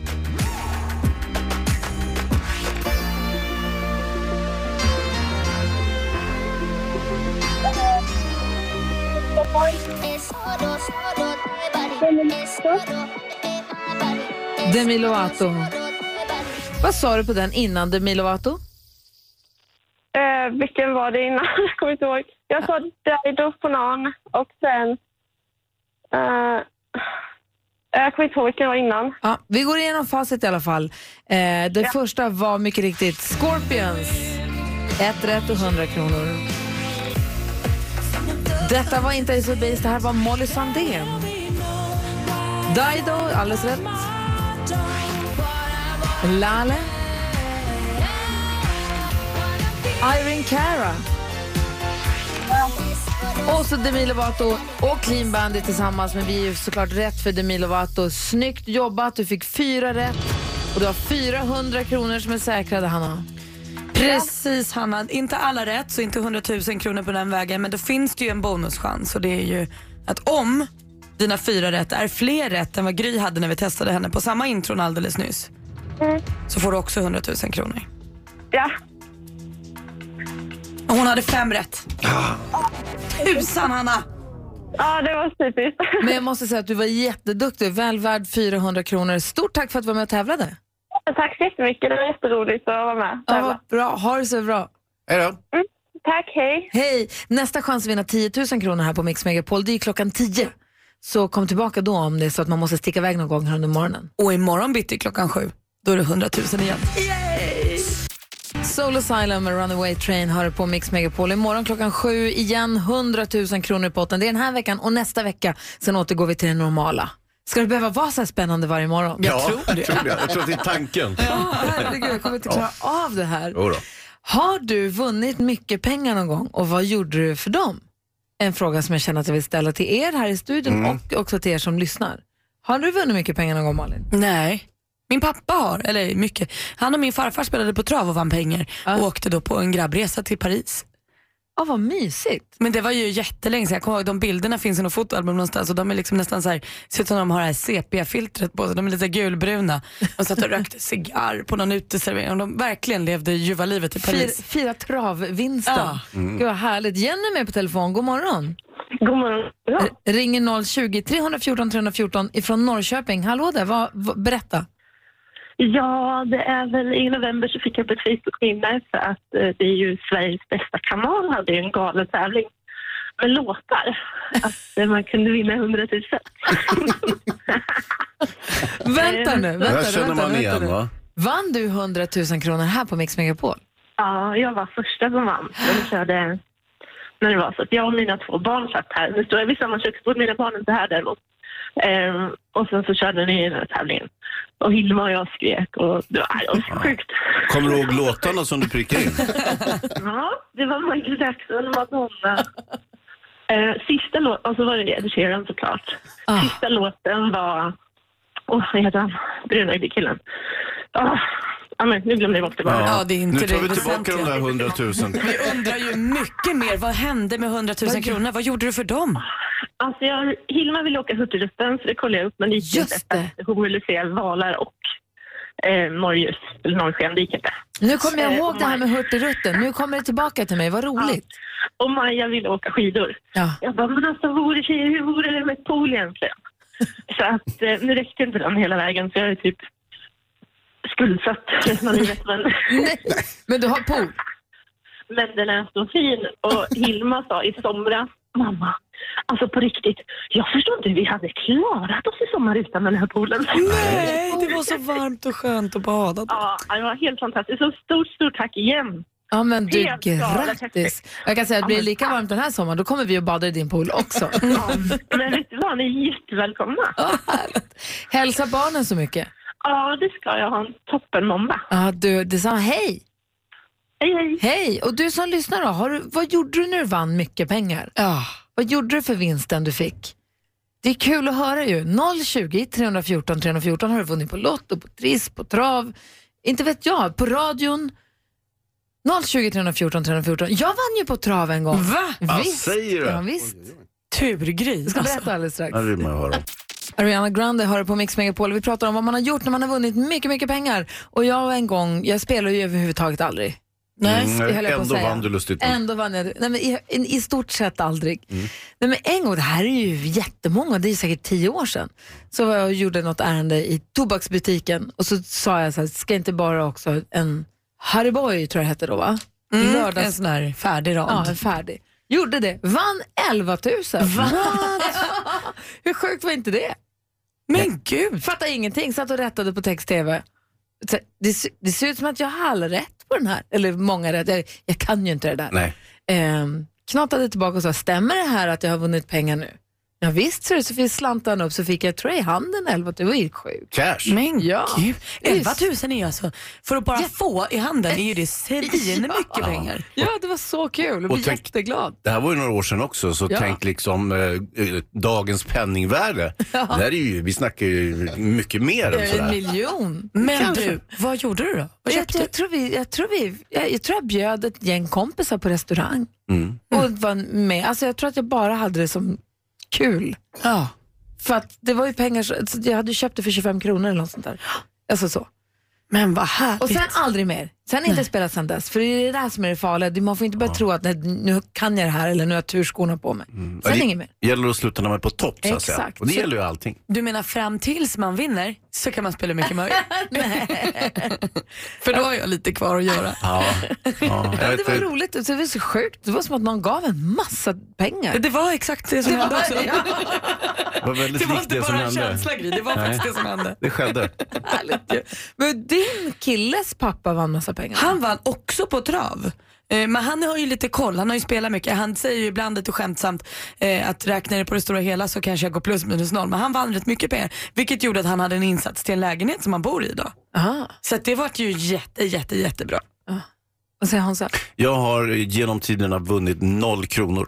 Demi Lovato. Vad sa du på den innan Demi Lovato? Eh, vilken var det innan? Jag kommer inte ihåg. Jag sa Dido på någon och sen... Eh, jag kommer inte ihåg vilken var innan. Ja, vi går igenom facit i alla fall. Eh, det första var mycket riktigt Scorpions. Ett rätt och 100 kronor. Detta var inte Ace Base, det här var Molly Sandén. Dido, alldeles rätt. Lale. Irene Cara. Och så Demi Lovato och Clean Bandit tillsammans, men vi är ju såklart rätt för Demi Lovato. Snyggt jobbat, du fick fyra rätt och du har 400 kronor som är säkrade, Hanna. Precis Hanna, inte alla rätt så inte 100 000 kronor på den vägen men då finns det ju en bonuschans och det är ju att om dina fyra rätt är fler rätt än vad Gry hade när vi testade henne på samma intron alldeles nyss så får du också 100 000 kronor. Ja. Och hon hade fem rätt. Tusan Hanna! Ja, det var typiskt. Men jag måste säga att du var jätteduktig, väl värd 400 kronor. Stort tack för att du var med och tävlade. Tack så jättemycket. Det var jätteroligt att vara med. Ja, vad bra. Ha det så bra. Hej då. Mm, tack, hej. Hej! Nästa chans att vinna 10 000 kronor här på Mix Megapol, det är klockan 10. Så kom tillbaka då om det är så att man måste sticka iväg någon gång här under morgonen. Och imorgon bitti klockan sju, då är det 100 000 igen. Soul Asylum med Runaway Train har det på Mix Megapol. Imorgon klockan sju igen, 100 000 kronor i potten. Det är den här veckan och nästa vecka. Sen återgår vi till det normala. Ska det behöva vara så här spännande varje morgon? Ja, jag tror det. Jag tror att det är tanken. Ja, herregud, jag kommer inte klara av det här. Jo då. Har du vunnit mycket pengar någon gång och vad gjorde du för dem? En fråga som jag känner att jag vill ställa till er här i studion Mm. och också till er som lyssnar. Har du vunnit mycket pengar någon gång Malin? Nej. Min pappa har, eller mycket. Han och min farfar spelade på trav och vann pengar och åkte då på en grabbresa till Paris. Ja, vad mysigt. Men det var ju jättelänge sedan. Jag kommer ihåg de bilderna finns i något fotoalbum någonstans och de är liksom nästan så här, ser ut som de har det här sepia-filtret på sig. De är lite gulbruna. De satt och rökte cigarr på någon uteservering och de verkligen levde ljuva livet i Paris. Fira, fira travvinsten. Ja. Mm. Gud vad härligt. Jenny är med på telefon. God morgon. God morgon. Ja. Ringer 020 314 314 ifrån Norrköping. Hallå där, vad, vad, berätta. Ja, det är väl i november så fick jag upp ett Facebook-minne för att eh, det är ju Sveriges bästa kanal hade ju en galen tävling med låtar. Att eh, man kunde vinna 100 000. Vänta nu. Det Vänta, här känner vänta, man vänta igen nu. va? Vann du 100 000 kronor här på Mix Megapol? Ja, jag var första som vann. Jag körde när det var så att jag och mina två barn satt här. Nu står jag vid samma köksbord, mina barn är inte här däremot. Ehm, och sen så körde ni den här tävlingen. Och Hilma och jag skrek och det var, det var sjukt. Kommer du ihåg låtarna som du prickade in? Ja, det var Michael Jackson, Madonna. Eh, sista låten, och så var det Ed Sheeran såklart. Sista låten var, åh vad heter han, brunögde killen. Oh, ja, men nu glömde jag bort det bara. Ja, det är inte nu tar det vi tillbaka de där 100 000. Vi undrar ju mycket mer. Vad hände med 100 000 kronor? Vad gjorde du för dem? Alltså jag, Hilma ville åka Hurtigruten så det kollade jag upp men det gick inte. för att Hon ville se valar och eh, norrljus, eller norrsken, det gick inte. Nu kommer jag Eh, ihåg och det här med Hurtigruten. Nu kommer det tillbaka till mig. Vad roligt. Och Maja ville åka skidor. Ja. Jag bara, men alltså vore tjejer, hur vore det med ett pool egentligen? så att eh, nu räckte inte den hela vägen så jag är typ skuldsatt resten av livet. Men, men du har pool? Men den är så fin och Hilma sa i somras, mamma, alltså på riktigt, jag förstår inte hur vi hade klarat oss i sommar utan den här poolen. Nej, det var så varmt och skönt att bada. Ja, det var helt fantastiskt. Så stort, stort tack igen. Ja men du, Helt grattis. Jag kan säga att blir det lika varmt den här sommaren då kommer vi att bada i din pool också. Men vet du vad, ni är jättevälkomna. Hälsa barnen så mycket. Ja, det ska jag ha en toppen måndag. Ja, du, detsamma. Hej! Hej, hej. Hej! Och du som lyssnar då, har du, vad gjorde du när du vann mycket pengar? Ja. Vad gjorde du för vinsten du fick? Det är kul att höra ju. 020 314 314 har du vunnit på Lotto, på Triss, på Trav, Inte vet jag, på radion 020 314 314. Jag vann ju på trav en gång. Va? Vad Visst. säger du? Ja, visst. Turgris. Jag ska alltså. berätta alldeles strax. Det vill man höra. Ariana Grande det på Mix Megapol. Vi pratar om vad man har gjort när man har vunnit mycket, mycket pengar. Och jag en gång, jag spelar ju överhuvudtaget aldrig. Nej, det höll jag på att ändå säga. vann du lustigt nog. Ändå vann jag. Nej, men i, i, I stort sett aldrig. Mm. Nej, men en gång, det här är ju jättemånga, det är säkert tio år sedan, så var jag och gjorde något ärende i tobaksbutiken och så sa jag så här, ska inte bara också en Harry Boy tror jag hette då va? I Mm, lördags. en sån här färdig rad. Ja, en färdig. Gjorde det, vann 11 000. Hur sjukt var inte det? Men gud! Fattar ingenting, satt och rättade på text-tv. Det, det ser ut som att jag har alla rätt på den här, eller många rätt. Jag, jag kan ju inte det där. Nej. Ehm, knatade tillbaka och sa, stämmer det här att jag har vunnit pengar nu? Ja, visst, så, det, så fick slantarna upp så fick jag tror jag, i handen 11 Det var ju sjukt. Cash. Men Ja. gud, 11 Visst. 000 är ju alltså, för att bara få i handen är ju det svin Ja. mycket pengar. Ja, det var så kul. Jag blev tänk- jätteglad. Det här var ju några år sedan också, så Ja. tänk liksom eh, eh, dagens penningvärde. Det här är ju, vi snackar ju mycket mer än En sådär. miljon. Men Kanske. du, vad gjorde du då? Vad Jag, du? jag, tror vi, jag, tror vi, jag, jag tror jag bjöd ett gäng kompisar på restaurang Mm. och var med. Alltså jag tror att jag bara hade det som kul. Ja. För att det var ju pengar, så jag hade köpt det för 25 kronor eller något sånt där. Alltså så. Men vad härligt. Och sen aldrig mer. Sen inte spelat sen dess. För det är det där som är det farliga. Man får inte börja tro att nej, nu kan jag det här eller nu har jag turskorna på mig. Ja, Sen det inget mer. gäller att sluta när man är på topp så att säga. Exakt. Och det Så- gäller ju allting. Du menar fram tills man vinner så kan man spela mycket möjligt? För då har jag lite kvar att göra. Ja. Ja, jag vet det var inte. roligt. Det var så sjukt. Det var som att någon gav en massa pengar. Det var exakt det som hände också. Det var väldigt Det var likt inte det som bara en hände. känsla Gry, det var Nej. faktiskt det som hände. Det skedde. härligt ju. Men din killes pappa vann massa pengar. Han vann också på trav. Eh, Men han har ju lite koll, han har ju spelat mycket. Han säger ju ibland lite skämtsamt eh, att räknar det på det stora hela så kanske jag går plus minus noll. Men han vann rätt mycket pengar vilket gjorde att han hade en insats till en lägenhet som han bor i idag. Aha. Så att det vart ju jätte, jätte, jättebra. Vad säger Hansa? Jag har genom tiderna vunnit noll kronor.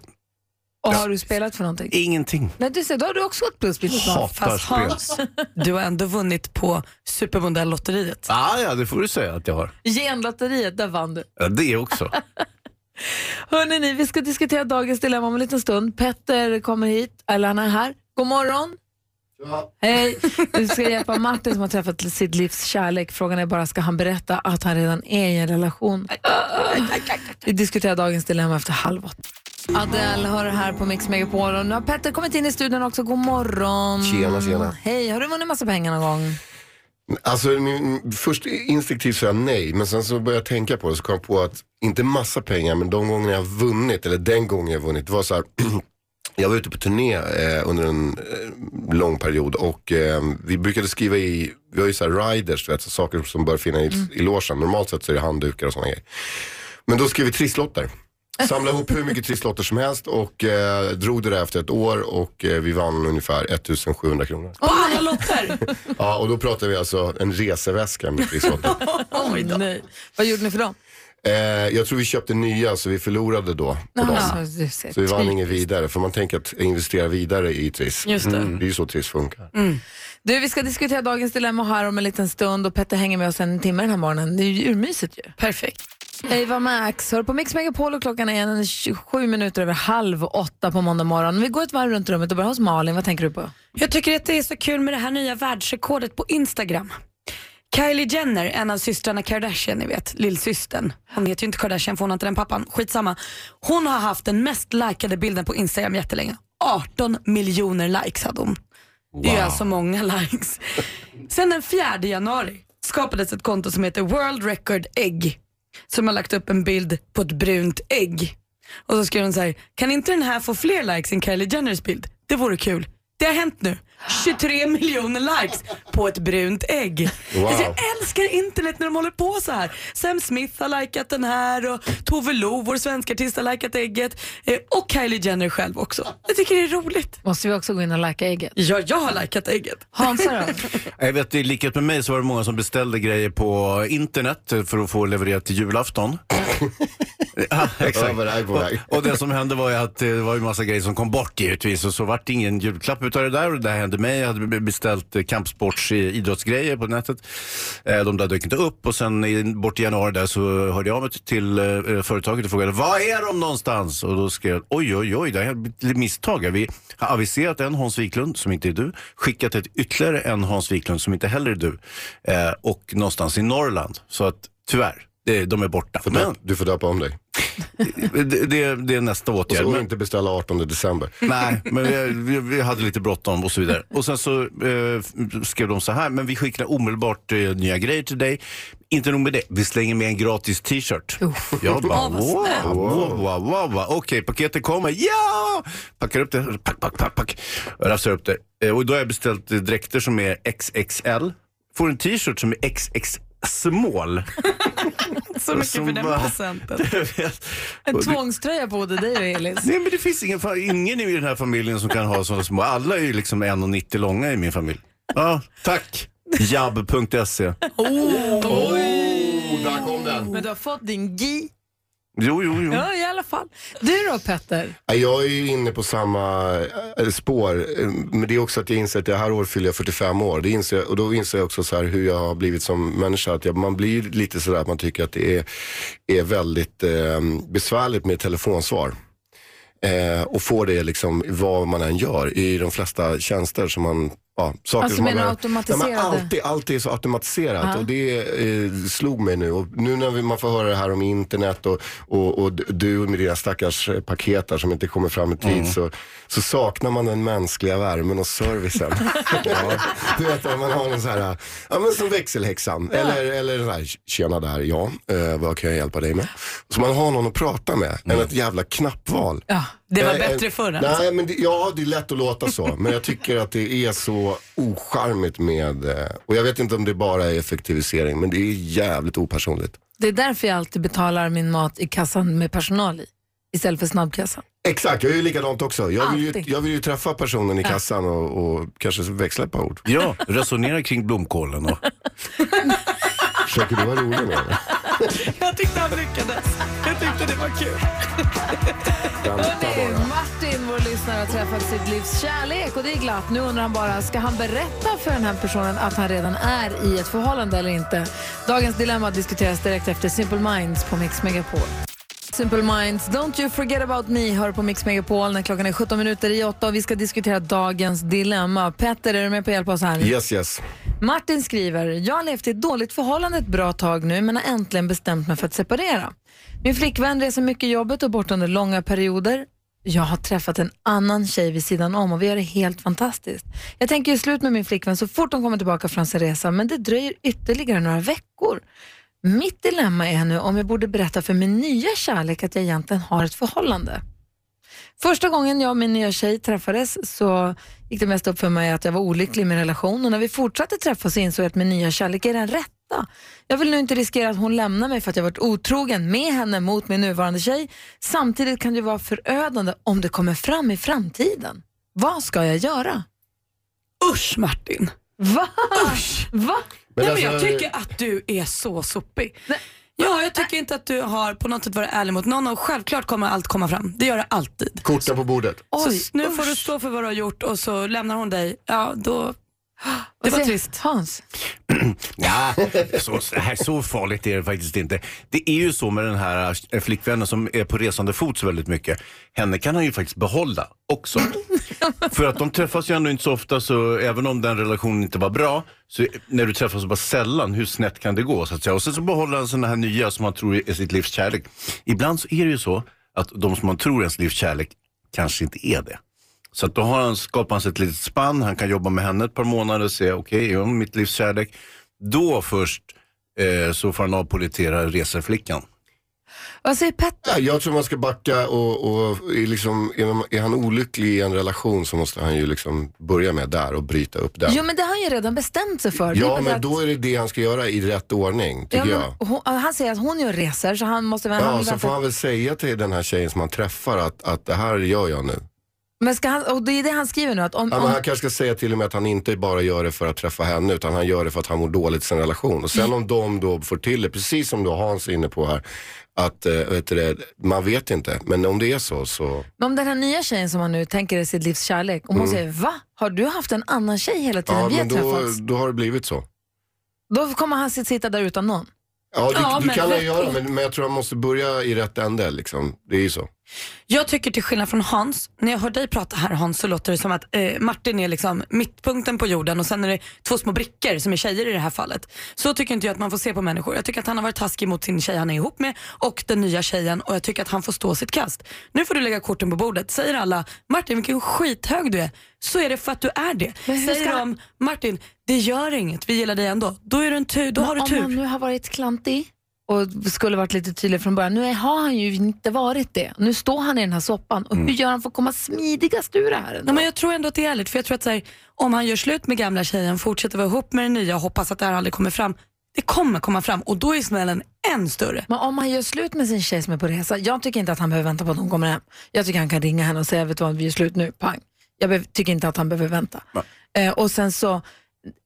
Och har du spelat för någonting? Ingenting. Nej, du ser, då har du också minus noll. Hatar Fast. Hans, du har ändå vunnit på Supermodell-lotteriet. Ah, ja, det får du säga att jag har. Genlotteriet, där vann du. Ja, det också. Hörrni, ni, vi ska diskutera dagens dilemma om en liten stund. Petter kommer hit, eller han är här. God morgon. Hej! Du ska hjälpa Martin som har träffat sitt livs kärlek. Frågan är bara, ska han berätta att han redan är i en relation? Vi diskuterar dagens dilemma efter halv åtta. Adele hör här på Mix Megapol och nu har Petter kommit in i studion också. God morgon. Tjena, tjena. Hej, har du vunnit massa pengar någon gång? Alltså, först instinktivt sa jag nej, men sen så började jag tänka på det så kom jag på att inte massa pengar, men de gånger jag har vunnit, eller den gången jag har vunnit, det var så här, jag var ute på turné eh, under en eh, lång period och eh, vi brukade skriva i, vi har ju så här riders, vet, så saker som bör finnas i, i logen. Normalt sett så är det handdukar och sådana grejer. Men då skrev vi trisslotter. Samlade ihop hur mycket trisslotter som helst och eh, drog det där efter ett år och eh, vi vann ungefär 1700 kronor. På alla lotter! Ja, och då pratar vi alltså en reseväska med trisslotter. Oj, nej. Vad gjorde ni för dem? Eh, jag tror vi köpte nya så vi förlorade då på dem. Så vi vann inget vidare, för man tänker att investera vidare i Triss. Just det. Det är ju så Triss funkar. Du, vi ska diskutera dagens dilemma här om en liten stund och Petter hänger med oss en timme den här morgonen. Det är ju urmysigt ju. Perfekt. Eva Max, hör på Mix Megapol och klockan är en 27 minuter över halv åtta på måndag morgon. Vi går ett varv runt rummet och börjar hos Malin. Vad tänker du på? Jag tycker att det är så kul med det här nya världsrekordet på Instagram. Kylie Jenner, en av systrarna Kardashian, ni vet, lillsystern. Hon heter ju inte Kardashian för hon har inte den pappan, skitsamma. Hon har haft den mest likade bilden på Instagram jättelänge. 18 miljoner likes hade hon. Det är alltså många likes. Sen den 4 januari skapades ett konto som heter World Record Egg som har lagt upp en bild på ett brunt ägg. Och så skrev hon så här, kan inte den här få fler likes än Kylie Jenners bild? Det vore kul. Det har hänt nu. 23 miljoner likes på ett brunt ägg. Wow. Alltså jag älskar internet när de håller på så här. Sam Smith har likat den här och Tove Lo, vår svenska artist, har likat ägget. Eh, och Kylie Jenner själv också. Jag tycker det är roligt. Måste vi också gå in och lajka ägget? Ja, jag har likat ägget. Hansa då? Jag vet, i likhet med mig så var det många som beställde grejer på internet för att få levererat till julafton. Ja, exakt. Och, och det som hände var ju att det var ju massa grejer som kom bort givetvis och så vart det ingen julklapp utav det där och det där hände mig. Jag hade beställt eh, kampsports eh, idrottsgrejer på nätet. Eh, De där dök inte upp och sen bort i januari där så hörde jag mig till företaget och frågade var är de någonstans? Och då skrev jag oj oj oj, det här är ett misstag. Vi har aviserat en Hans Wiklund som inte är du, skickat ett ytterligare en Hans Wiklund som inte heller är du och någonstans i Norrland. Så att tyvärr, de är borta. Men Du får döpa om dig. det, det, det är nästa Och åtgärd. så Men, inte beställa 18 december. nej, men vi, vi, vi hade lite bråttom och så vidare. Och sen så eh, skrev de så här, men vi skickar omedelbart eh, nya grejer till dig. Inte nog med det, vi slänger med en gratis t-shirt. Jag bara, wow, wow, wow, wow, wow. Okej, paketet kommer. Ja! Packar upp det, pack, pack, pack, pack. Jag rafsar upp det. Eh, och då har jag beställt eh, dräkter som är XXL. Får en t-shirt som är XX small. Så mycket för den bara- vet. En tvångströja på både dig och Elis. Nej men det finns ingen, ingen i den här familjen som kan ha sådana små. Alla är ju liksom 1,90 långa i min familj. Ja, tack. Jabb.se. Oh, där kom den. Men du har fått din GI. Jo, jo, jo. Ja, i alla fall. Du då Petter? Ja, Jag är ju inne på samma eh, spår, eh, men det är också att jag inser att det här året fyller jag 45 år. Det inser, jag- och då inser jag också så här hur jag har blivit som människa. Att jag, man blir lite sådär att man tycker att det är, är väldigt eh, besvärligt med telefonsvar. Eh, och få det liksom vad man än gör i de flesta tjänster som man Ja, saker Alltså som menar automatiserade? Nej, men alltid, alltid är så automatiserat Ja. och det eh, slog mig nu. Och nu när vi, man får höra det här om internet och, och, och du med dina stackars eh, paket där som inte kommer fram i tid Mm. så, så saknar man den mänskliga värmen och servicen. ja. Du vet att man har en så här, ja men som växelhäxan. Eller, eller så här, tjena där, ja, eh, vad kan jag hjälpa dig med? Så man har någon att prata med än ett jävla knappval. Ja, Det var Eh, bättre förr alltså. Nej, men det, ja, det är lätt att låta så. Men jag tycker att det är så ocharmigt med, eh, och jag vet inte om det bara är effektivisering, men det är jävligt opersonligt. Det är därför jag alltid betalar min mat i kassan med personal i, istället för snabbkassan. Exakt, jag är ju likadant också. Jag vill ju, jag vill ju träffa personen i kassan och, och kanske växla ett par ord. Ja, resonera kring blomkålen och... Försöker du vara rolig det? Jag tyckte han lyckades. Jag tyckte det var kul. Hörrni. Martin, vår lyssnare, har träffat sitt livs kärlek och det är glatt. Nu undrar han bara, ska han berätta för den här personen att han redan är i ett förhållande eller inte? Dagens dilemma diskuteras direkt efter Simple Minds på Mix Megapol. Simple Minds, Don't you forget about me hör på Mix Megapol när klockan är 17 minuter i 8 och vi ska diskutera dagens dilemma. Petter, är du med på att hjälpa oss här? Yes, yes. Martin skriver, jag har levt i ett dåligt förhållande ett bra tag nu men har äntligen bestämt mig för att separera. Min flickvän reser mycket jobbet och bort under långa perioder. Jag har träffat en annan tjej vid sidan om och vi har det helt fantastiskt. Jag tänker ju slut med min flickvän så fort hon kommer tillbaka från sin resa men det dröjer ytterligare några veckor. Mitt dilemma är nu om jag borde berätta för min nya kärlek att jag egentligen har ett förhållande. Första gången jag och min nya tjej träffades så gick det mest upp för mig att jag var olycklig i min relation och när vi fortsatte träffas så insåg jag att min nya kärlek är den rätta. Jag vill nu inte riskera att hon lämnar mig för att jag varit otrogen med henne mot min nuvarande tjej. Samtidigt kan det vara förödande om det kommer fram i framtiden. Vad ska jag göra? Usch Martin. Va? Usch. Va? Men Nej, men jag alltså- tycker att du är så sopig. Ja, jag tycker inte att du har på något sätt varit ärlig mot någon och självklart kommer allt komma fram. Det gör det alltid. Korten på bordet. så Oj, s- nu får usch. du stå för vad du har gjort och så lämnar hon dig. Ja, då... Det var trist. Hans? Ja, så, här, så farligt är det faktiskt inte. Det är ju så med den här eh, flickvännen som är på resande fot så väldigt mycket. Henne kan han ju faktiskt behålla också. För att de träffas ju ändå inte så ofta så även om den relationen inte var bra, så när du träffas så bara sällan, hur snett kan det gå? Så att säga. Och sen så behåller han sådana här nya som man tror är sitt livs kärlek. Ibland så är det ju så att de som man tror är ens livs kärlek kanske inte är det. Så att då har han, skapar han sig ett litet spann, han kan jobba med henne ett par månader och se, okej, är hon mitt livs kärlek? Då först eh, så får han avpolitera reseflickan. Vad säger Petter? Ja, jag tror man ska backa och, och är, liksom, är, han olycklig i en relation så måste han ju liksom börja med där och bryta upp den. Jo men det har han ju redan bestämt sig för. Ja, men att- då är det det han ska göra i rätt ordning, tycker Ja, jag. hon, han säger att hon gör resor så han måste väl... han Ja, vill så får han väl säga till den här tjejen som han träffar att, att det här gör jag nu. Men ska han, och det är det han skriver nu att om, Ja, om men han kanske ska säga till och med att han inte bara gör det för att träffa henne utan han gör det för att han mår dåligt i sin relation. Och sen om de då får till det, precis som då Hans är inne på här, att eh, vet du det, man vet inte. Men om det är så så, Men om den här nya tjejen som han nu tänker är sitt livs kärlek, om hon Mm. säger va? Har du haft en annan tjej hela tiden ja vi har då, träffats? då har det blivit så. Då kommer han sit- sitta där utan någon. Ja, det, Ja, det men kan han göra men, men jag tror han måste börja i rätt ände liksom. Det är ju så. Jag tycker till skillnad från Hans, när jag hör dig prata här Hans så låter det som att eh, Martin är liksom mittpunkten på jorden och sen är det två små brickor som är tjejer i det här fallet. Så tycker inte jag att man får se på människor. Jag tycker att han har varit taskig mot sin tjej han är ihop med och den nya tjejen och jag tycker att han får stå sitt kast. Nu får du lägga korten på bordet. Säger alla Martin vilken skithög du är, så är det för att du är det. Säger de Martin det gör inget, vi gillar dig ändå. Då, är du en tur, då Men har du om tur. han nu har varit klantig och skulle varit lite tydlig från början. Nu har han ju inte varit det. Nu står han i den här soppan. Och hur gör han för att komma smidigast ur det här? ändå? Nej, men jag tror ändå att det är ärligt för jag tror att så här, om han gör slut med gamla tjejen, fortsätter vara ihop med den nya och hoppas att det här aldrig kommer fram. Det kommer komma fram och då är smällen än större. Men om han gör slut med sin tjej som är på resa, jag tycker inte att han behöver vänta på att hon kommer hem. Jag tycker han kan ringa henne och säga, vet du vad, vi gör slut nu, pang. Jag tycker inte att han behöver vänta. Eh, och sen så,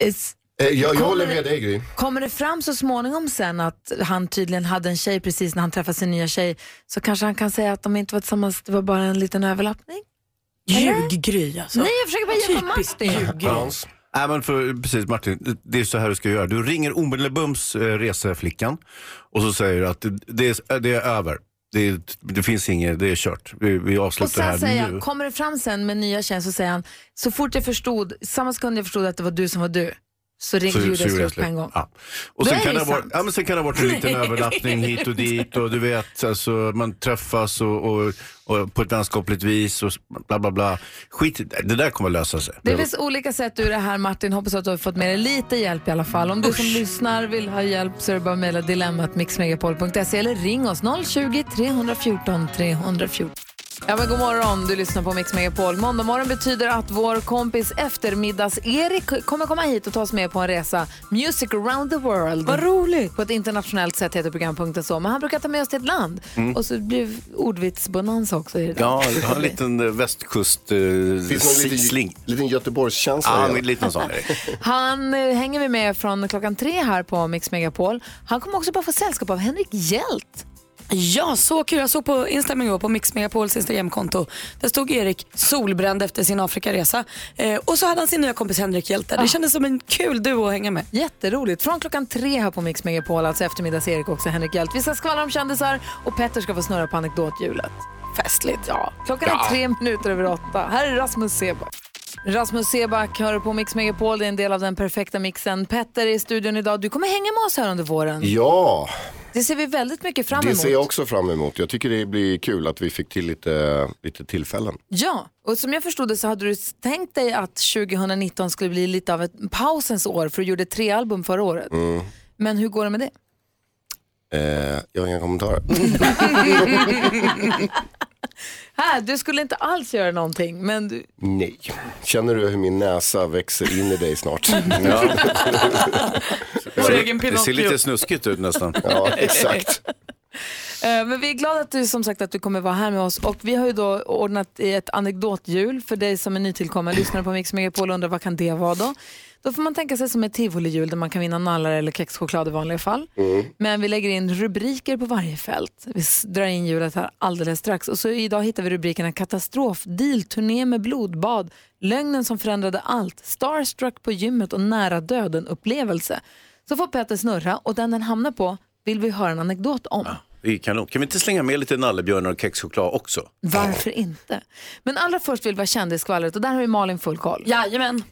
Eh, jag, jag Kommer håller det- med dig Gry. kommer det fram så småningom sen att han tydligen hade en tjej precis när han träffade sin nya tjej, så kanske han kan säga att de inte var tillsammans, det var bara en liten överlappning? Ljuggry alltså. Nej, jag försöker bara hjälpa Martin. Hans. Nej, men för, precis Martin, det är så här du ska göra. Du ringer omedelbums eh, reseflickan och så säger du att det, det, är, det är över. Det, det finns inget, det är kört. Vi, vi Och avslutar säger här han, nu. kommer det fram sen med nya tjänst så säger han, så fort jag förstod, samma sekund jag förstod att det var du som var du, så ringde ju det slut på en gång. Ja. Och sen kan, det sant. ja, men sen kan det ha varit en liten överlappning hit och dit och du vet, alltså, man träffas och, och, och på ett vänskapligt vis och bla bla bla. Skit det där kommer att lösa sig. Det finns olika sätt ur det här Martin. Hoppas att du har fått med dig lite hjälp i alla fall. Om du som lyssnar vill ha hjälp så är det bara att mejla dilemmat mixmegapol.se eller ring oss 020 314 314. Ja, men god morgon, du lyssnar på Mix Megapol. Måndag morgon betyder att vår kompis eftermiddags-Erik kommer komma hit och ta oss med på en resa. Music around the world. Vad roligt. På ett internationellt sätt heter programpunkten så. Men han brukar ta med oss till ett land. Och så blir det ordvitsbonanza också i det. Ja, har en liten eh, västkust eh, Finns det någon sling. liten, liten Göteborgskänsla Ja, en liten sån. Han eh, hänger vi med från klockan tre här på Mix Megapol. Han kommer också bara få sällskap av Henrik Hjält. Ja, så kul. Jag såg på Instagram igår, på Mix Megapols Instagramkonto. Där stod Erik solbränd efter sin Afrikaresa. Eh, och så hade han sin nya kompis Henrik Hjälte. Det kändes som en kul duo att hänga med. Jätteroligt. Från klockan tre här på Mix Megapol, alltså eftermiddags-Erik också Henrik Hjält. Vi ska skvallra om kändisar och Petter ska få snurra på anekdothjulet. Festligt. Ja. Klockan är tre minuter över åtta. Här är Rasmus Seback. Rasmus Seback hör på Mix Megapol. Det är en del av den perfekta mixen. Petter är i studion idag. Du kommer hänga med oss här under våren. Ja, Det ser vi väldigt mycket fram det emot. ser jag också fram emot. Jag tycker det blir kul att vi fick till lite, lite tillfällen. Ja, och som jag förstod det så hade du tänkt dig att 2019 skulle bli lite av ett pausens år för du gjorde tre album förra året. Mm. Men hur går det med det? Eh, jag har inga kommentarer. Här, du skulle inte alls göra någonting, men du... Nej. Känner du hur min näsa växer in i dig snart? Ja. Vår egen Det ser lite snuskigt ut nästan. ja, exakt. Eh, Men vi är glada att du som sagt att du kommer vara här med oss och vi har ju då ordnat ett anekdothjul för dig som är nytillkommen lyssnare på Mix Megapol och undrar vad kan det vara då? Då får man tänka sig som ett tivolihjul där man kan vinna nallar eller kexchoklad i vanliga fall. Men vi lägger in rubriker på varje fält. Vi drar in hjulet här alldeles strax. Och så idag hittar vi rubrikerna katastrof, deal, turné med blodbad, lögnen som förändrade allt, starstruck på gymmet och nära döden upplevelse. Så får Peter snurra och den den hamnar på vill vi höra en anekdot om. Är kanon. Kan vi inte slänga med lite nallebjörnar och kexchoklad också? Varför inte? Men allra först vill vi ha kändisskvallret och där har vi Malin full koll. Jajamän.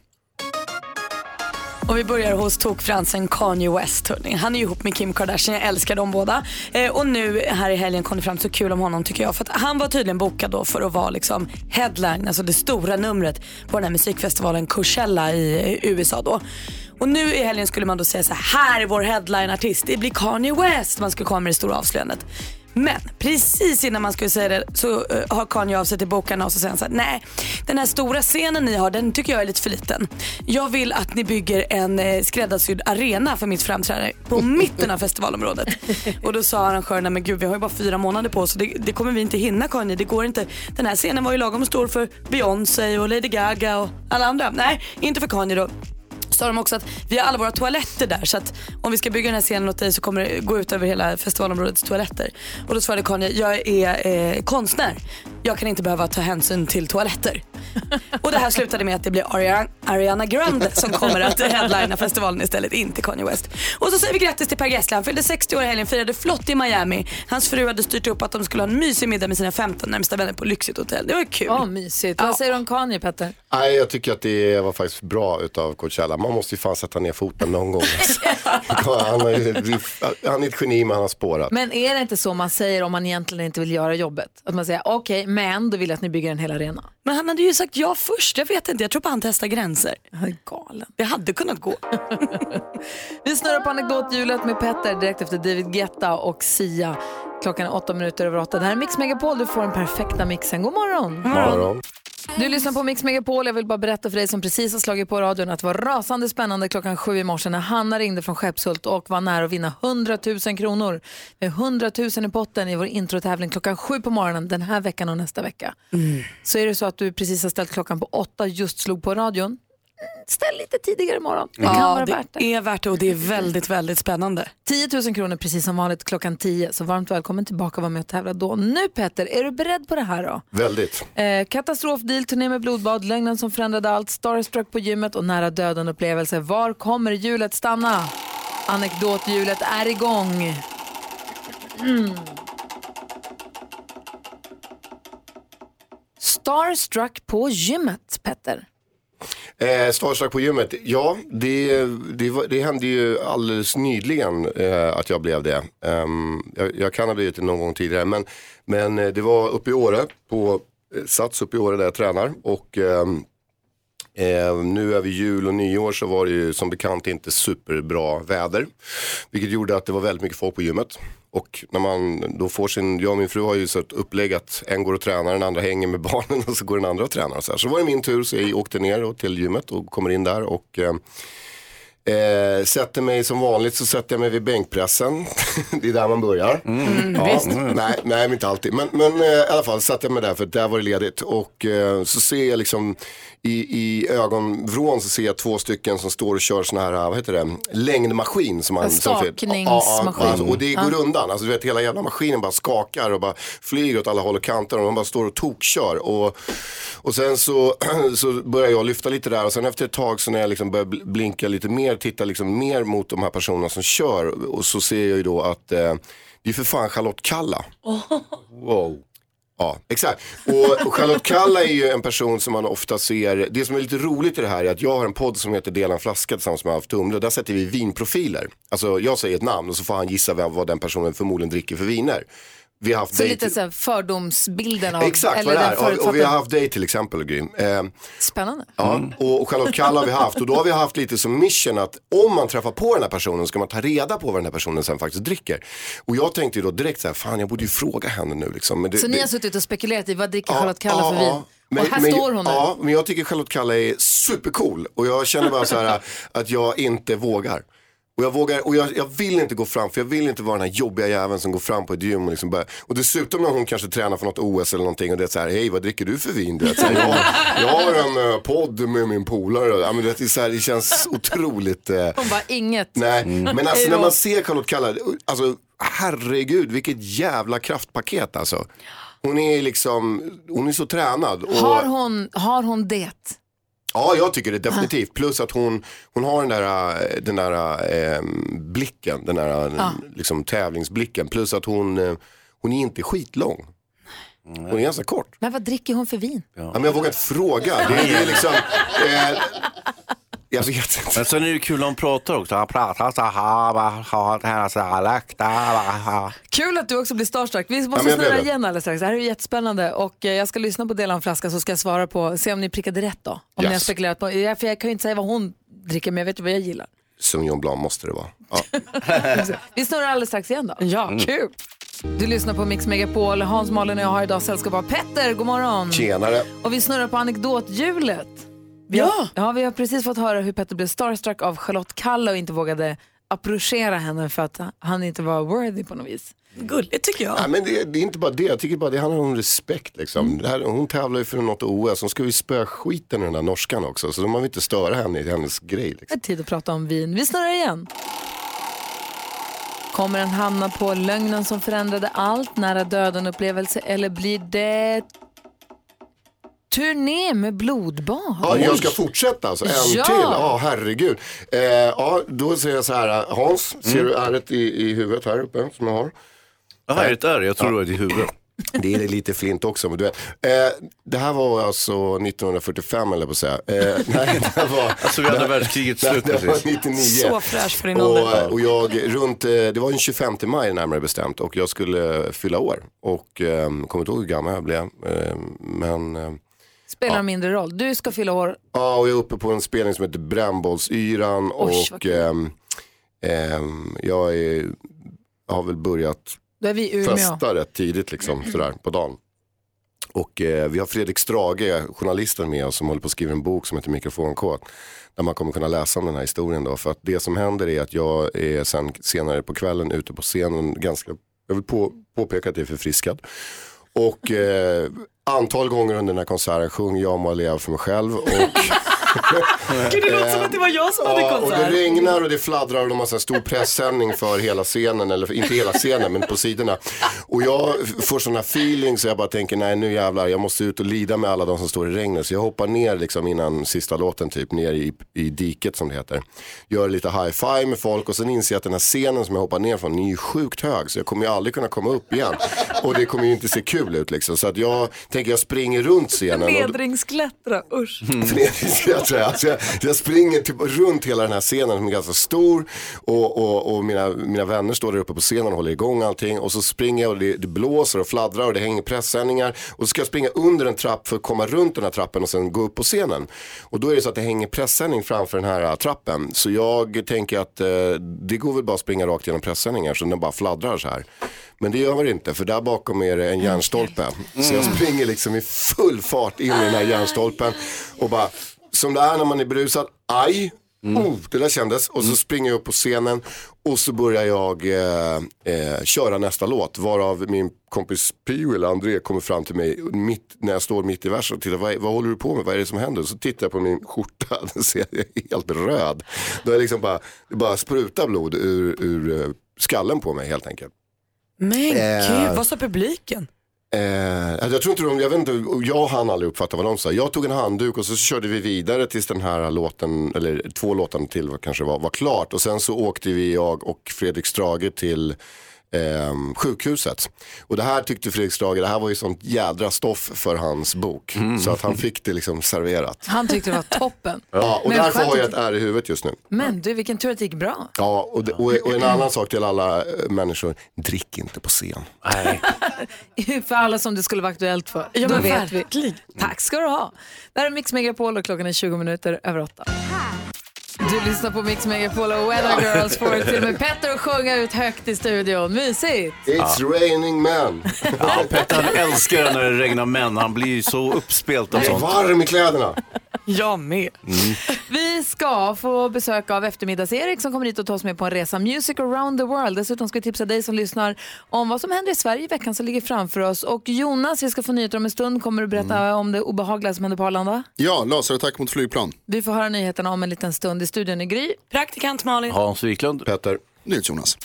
Och vi börjar hos tokfransen Kanye West. Hörrni. Han är ju ihop med Kim Kardashian, jag älskar dem båda. Eh, och nu här i helgen kom det fram så kul om honom tycker jag. För att han var tydligen bokad då för att vara liksom headline, alltså det stora numret på den här musikfestivalen Coachella i eh, USA då. Och nu i helgen skulle man då säga så här, här är vår headline-artist, det blir Kanye West. Man skulle komma med det stora avslöjandet. Men precis innan man skulle säga det så uh, har Kanye av sig till bokarna och så säger han så här, nej den här stora scenen ni har den tycker jag är lite för liten. Jag vill att ni bygger en eh, skräddarsydd arena för mitt framträdande på mitten av festivalområdet. och då sa arrangörerna, men gud vi har ju bara fyra månader på oss det, det kommer vi inte hinna Kanye. Det går inte. Den här scenen var ju lagom stor för Beyoncé och Lady Gaga och alla andra. Nej, inte för Kanye då sa de också att vi har alla våra toaletter där så att om vi ska bygga den här scenen åt dig så kommer det gå ut över hela festivalområdets toaletter. Och då svarade Kanye, jag är eh, konstnär. Jag kan inte behöva ta hänsyn till toaletter. Och det här slutade med att det blir Ariana, Grande som kommer att headlina festivalen istället, inte Kanye West. Och så säger vi grattis till Per Gessle. Han fyllde 60 år i helgen, firade flott i Miami. Hans fru hade styrt upp att de skulle ha en mysig middag med sina 15 närmsta vänner på lyxigt hotell. Det var kul. Ja, mysigt. Vad säger du om Kanye, Petter? Nej, jag tycker att det var faktiskt bra utav Coachella. Man måste ju fan sätta ner foten någon gång. han, är, han är ett geni men han har spårat. Men är det inte så man säger om man egentligen inte vill göra jobbet? Att man säger okej, okay, men då vill jag att ni bygger en hel arena. Men han hade ju sagt ja först. Jag vet inte, jag tror bara han testar gränser. Han är galen. Det hade kunnat gå. Vi snurrar på anekdothjulet med Petter direkt efter David Guetta och Sia. Klockan är åtta minuter över åtta. Det här är Mix Megapol. Du får den perfekta mixen. God morgon. God morgon. Du lyssnar på Mix Megapol. Jag vill bara berätta för dig som precis har slagit på radion att det var rasande spännande klockan sju i morse när Hanna ringde från Skeppshult och var nära att vinna 100 000 kronor. Med 100 000 i potten i vår introtävling klockan sju på morgonen den här veckan och nästa vecka. Mm. Så är det så att du precis har ställt klockan på åtta, just slog på radion ställ lite tidigare imorgon. Det kan vara det värt det. är värt det och det är väldigt, väldigt spännande. 10 000 kronor precis som vanligt klockan 10. Så varmt välkommen tillbaka och var med och tävla då. Nu Petter, är du beredd på det här då? Väldigt. Eh, katastrofdeal, turné med blodbad, lögnen som förändrade allt, starstruck på gymmet och nära döden upplevelse. Var kommer hjulet stanna? Anekdothjulet är igång. Mm. Starstruck på gymmet, Petter. Eh, Starstruck på gymmet, ja det, det, det hände ju alldeles nyligen eh, att jag blev det. Um, jag, jag, kan ha blivit det någon gång tidigare men, men eh, det var uppe i Åre, på eh, Sats uppe i Åre där jag tränar och um, Eh, nu över jul och nyår så var det ju som bekant inte superbra väder. Vilket gjorde att det var väldigt mycket folk på gymmet. Och när man då får sin, jag och min fru har ju så ett upplägg att en går och tränar, den andra hänger med barnen och så går den andra och tränar. Så, här. så var det min tur så jag åkte ner till gymmet och kommer in där och eh, Eh, sätter mig som vanligt så sätter jag mig vid bänkpressen. det är där man börjar. Mm, ja, nej, nej, inte alltid. Men, men eh, i alla fall satte jag mig där för där var det ledigt. Och eh, så ser jag liksom i, i ögonvrån så ser jag två stycken som står och kör sån här, vad heter det, längdmaskin. Som man, Stakningsmaskin. Ja, och det går ja. undan. Alltså du vet hela jävla maskinen bara skakar och bara flyger åt alla håll och kanter och man bara står och tokkör. Och, och sen så, så börjar jag lyfta lite där och sen efter ett tag så när jag liksom börjar blinka lite mer, titta liksom mer mot de här personerna som kör och så ser jag ju då att eh, det är för fan Charlotte Kalla. Oh. Wow. Ja, exakt. Och, Charlotte Kalla är ju en person som man ofta ser, det som är lite roligt i det här är att jag har en podd som heter Dela en flaska tillsammans med Alf Tumle. Där sätter vi vinprofiler. Alltså jag säger ett namn och så får han gissa vad den personen förmodligen dricker för viner. Vi har haft så lite så fördomsbilden av... Exakt vad det är. Och, och, vi har haft dig till exempel. Eh, Spännande. Ja, mm. och Charlotte Kalla har vi haft. Och då har vi haft lite som mission att om man träffar på den här personen ska man ta reda på vad den här personen sen faktiskt dricker. Och jag tänkte ju då direkt så här, fan jag borde ju fråga henne nu liksom. Det, så det, ni har suttit och spekulerat i vad dricker ja, Charlotte Kalla ja, för vin? Men, och här men, står hon nu. Ja, men jag tycker Charlotte Kalla är supercool. Och jag känner bara så här att jag inte vågar. Och jag vågar, och jag, jag, vill inte gå fram för jag vill inte vara den här jobbiga jäveln som går fram på ett gym och liksom börjar, och dessutom när hon kanske tränar för något OS eller någonting och det är så här, hej vad dricker du för vin? Det, så här, jag, jag har en uh, podd med min polare, ja, men det, är så här, det känns otroligt. Uh, hon bara inget. Nej, mm. men alltså när man ser Charlotte Kalla, alltså herregud vilket jävla kraftpaket alltså. Hon är liksom, hon är så tränad. Och... Har, hon, har hon det? Ja, jag tycker det definitivt. Plus att hon, hon har den där, eh, den där eh, blicken, den där ja. liksom, tävlingsblicken. Plus att hon, eh, hon är inte skitlång. Hon är ganska kort. Men vad dricker hon för vin? Ja. men jag vågar inte fråga. Det, det är liksom, eh, jag vet inte. Men sen är det kul när hon pratar också. Han pratar så här. Kul att du också blir starstruck. Vi måste ja, snurra igen alldeles strax. Det här är jättespännande. Och eh, jag ska lyssna på Dela en flaska så ska jag svara på, se om ni prickade rätt då. Om yes. ni har spekulerat på, för jag kan ju inte säga vad hon dricker men jag vet ju vad jag gillar. Sauvignon Blanc måste det vara. Ja. Vi snurrar alldeles strax igen då. Ja, mm. kul. Du lyssnar på Mix Megapol. Hans, Malin och jag har idag sällskap av Petter. God morgon. Tjenare. Och vi snurrar på anekdothjulet. Vi har, Ja. ja, vi har precis fått höra hur Petter blev starstruck av Charlotte Kalla och inte vågade approchera henne för att han inte var worthy på något vis. Gulligt tycker jag. Nej, men det, det är inte bara det, jag tycker bara det handlar om respekt. Liksom. Det här, hon tävlar ju för något OS, hon ska ju spöa skiten ur den där norskan också. Så man vill inte störa henne i hennes grej. Liksom. Det är tid att prata om vin. Vi snurrar igen. Kommer den hamna på lögnen som förändrade allt, nära döden-upplevelse eller blir det turné med blodbad? Ja, jag ska fortsätta alltså, en Ja. till. Ja, herregud. Eh, ja, då säger jag så här, Hans, ser du ärret i, i huvudet här uppe som jag har? Ja, här är ett ärr, jag tror det var i huvudet. Det är lite flint också, men du vet. Eh, det här var alltså 1945 eller på att säga. Eh, nej, det var... Alltså vi hade världskrigets Nej, slut det var precis. 99. Så fräsch för din Och, ålder. och jag runt, eh, det var den 25 maj närmare bestämt och jag skulle fylla år. Och eh, kommer inte ihåg hur gammal jag blev. Eh, men Spelar mindre roll. Du ska fylla år. ja, och jag är uppe på en spelning som heter Brännbollsyran. Och ehm, ehm, jag är, har väl börjat Då är vi i Umeå. festa rätt tidigt liksom, sådär, på dagen. Och eh, vi har Fredrik Strage, journalisten med oss som håller på att skriva en bok som heter Mikrofonkod. Där man kommer kunna läsa om den här historien då. För att det som händer är att jag är sen senare på kvällen ute på scenen ganska, jag vill på, påpeka att jag är förfriskad. Och eh, antal gånger under den här konserten sjunger jag om att leva för mig själv. Och Gud, det låter som att det var jag som hade Ja, och det konsert. regnar och det fladdrar och de har en stor pressändning för hela scenen, eller inte hela scenen men på sidorna. Och jag får sådana feelings så jag bara tänker nej nu jävlar jag måste ut och lida med alla de som står i regnet. Så jag hoppar ner liksom innan sista låten typ, ner i, i diket som det heter. Gör lite high five med folk och sen inser jag att den här scenen som jag hoppar ner från, den är ju sjukt hög så jag kommer ju aldrig kunna komma upp igen. Och det kommer ju inte se kul ut liksom. Så att jag tänker jag springer runt scenen. och- Nedringsklättra, usch. Förnedringsskrattar jag. Alltså jag, jag springer typ runt hela den här scenen som är ganska stor och, och, och mina, mina vänner står där uppe på scenen och håller igång allting och så springer jag och det, det blåser och fladdrar och det hänger pressändningar och så ska jag springa under en trapp för att komma runt den här trappen och sen gå upp på scenen. Och då är det så att det hänger pressändning framför den här äh, trappen så jag tänker att eh, det går väl bara att springa rakt genom pressändningar så den bara fladdrar så här. Men det gör det inte för där bakom är det en järnstolpe. Så jag springer liksom i full fart in i den här järnstolpen och bara som det är när man är berusad, aj, oh, det där kändes. Och så springer jag upp på scenen och så börjar jag eh, eh, köra nästa låt. Varav min kompis Pio eller André kommer fram till mig mitt, när jag står mitt i versen och tittar, vad, vad håller du på med, vad är det som händer? Så tittar jag på min skjorta, då ser jag helt röd. Då är liksom bara, det bara sprutar blod ur, ur eh, skallen på mig helt enkelt. Men Eh. gud, vad sa publiken? Eh, alltså, jag tror inte de, jag vet inte, och jag hann aldrig uppfatta vad de sa. Jag tog en handduk och så körde vi vidare tills den här låten, eller två låtar till kanske var, var klart. Och sen så åkte vi, jag och Fredrik Strage till eh, sjukhuset. Och det här tyckte Fredrik Strage, det här var ju sånt jädra stoff för hans bok. Så att han fick det liksom serverat. Han tyckte det var toppen. Ja, och Men därför har jag att- ett ärr i huvudet just nu. Men du, vilken tur att det gick bra. Ja, och, det, och, och en annan sak till alla eh, människor, drick inte på scen. Nej. för alla som det skulle vara aktuellt för. Ja, Då men vet vi. Tack ska du ha. Det här är Mix Megapol och klockan är 20 minuter över åtta. Du lyssnar på Mix Megapol och Weather Girls får till med Petter att sjunga ut högt i studion. Mysigt! It's raining men. Ja, Petter älskar när det regnar män. Han blir ju så uppspelt av Jag är sånt. varm i kläderna. Jag med. Vi ska få besök av eftermiddags-Erik som kommer hit och tar oss med på en resa Music around the world. Dessutom ska vi tipsa dig som lyssnar om vad som händer i Sverige i veckan som ligger framför oss. Och Jonas, vi ska få nyheter om en stund. Kommer du berätta om det obehagliga som händer på Arlanda? Ja, laserattack mot flygplan. Vi får höra nyheterna om en liten stund. Studion i Gry. Praktikant Malin. Hans Wiklund. Petter. Jonas.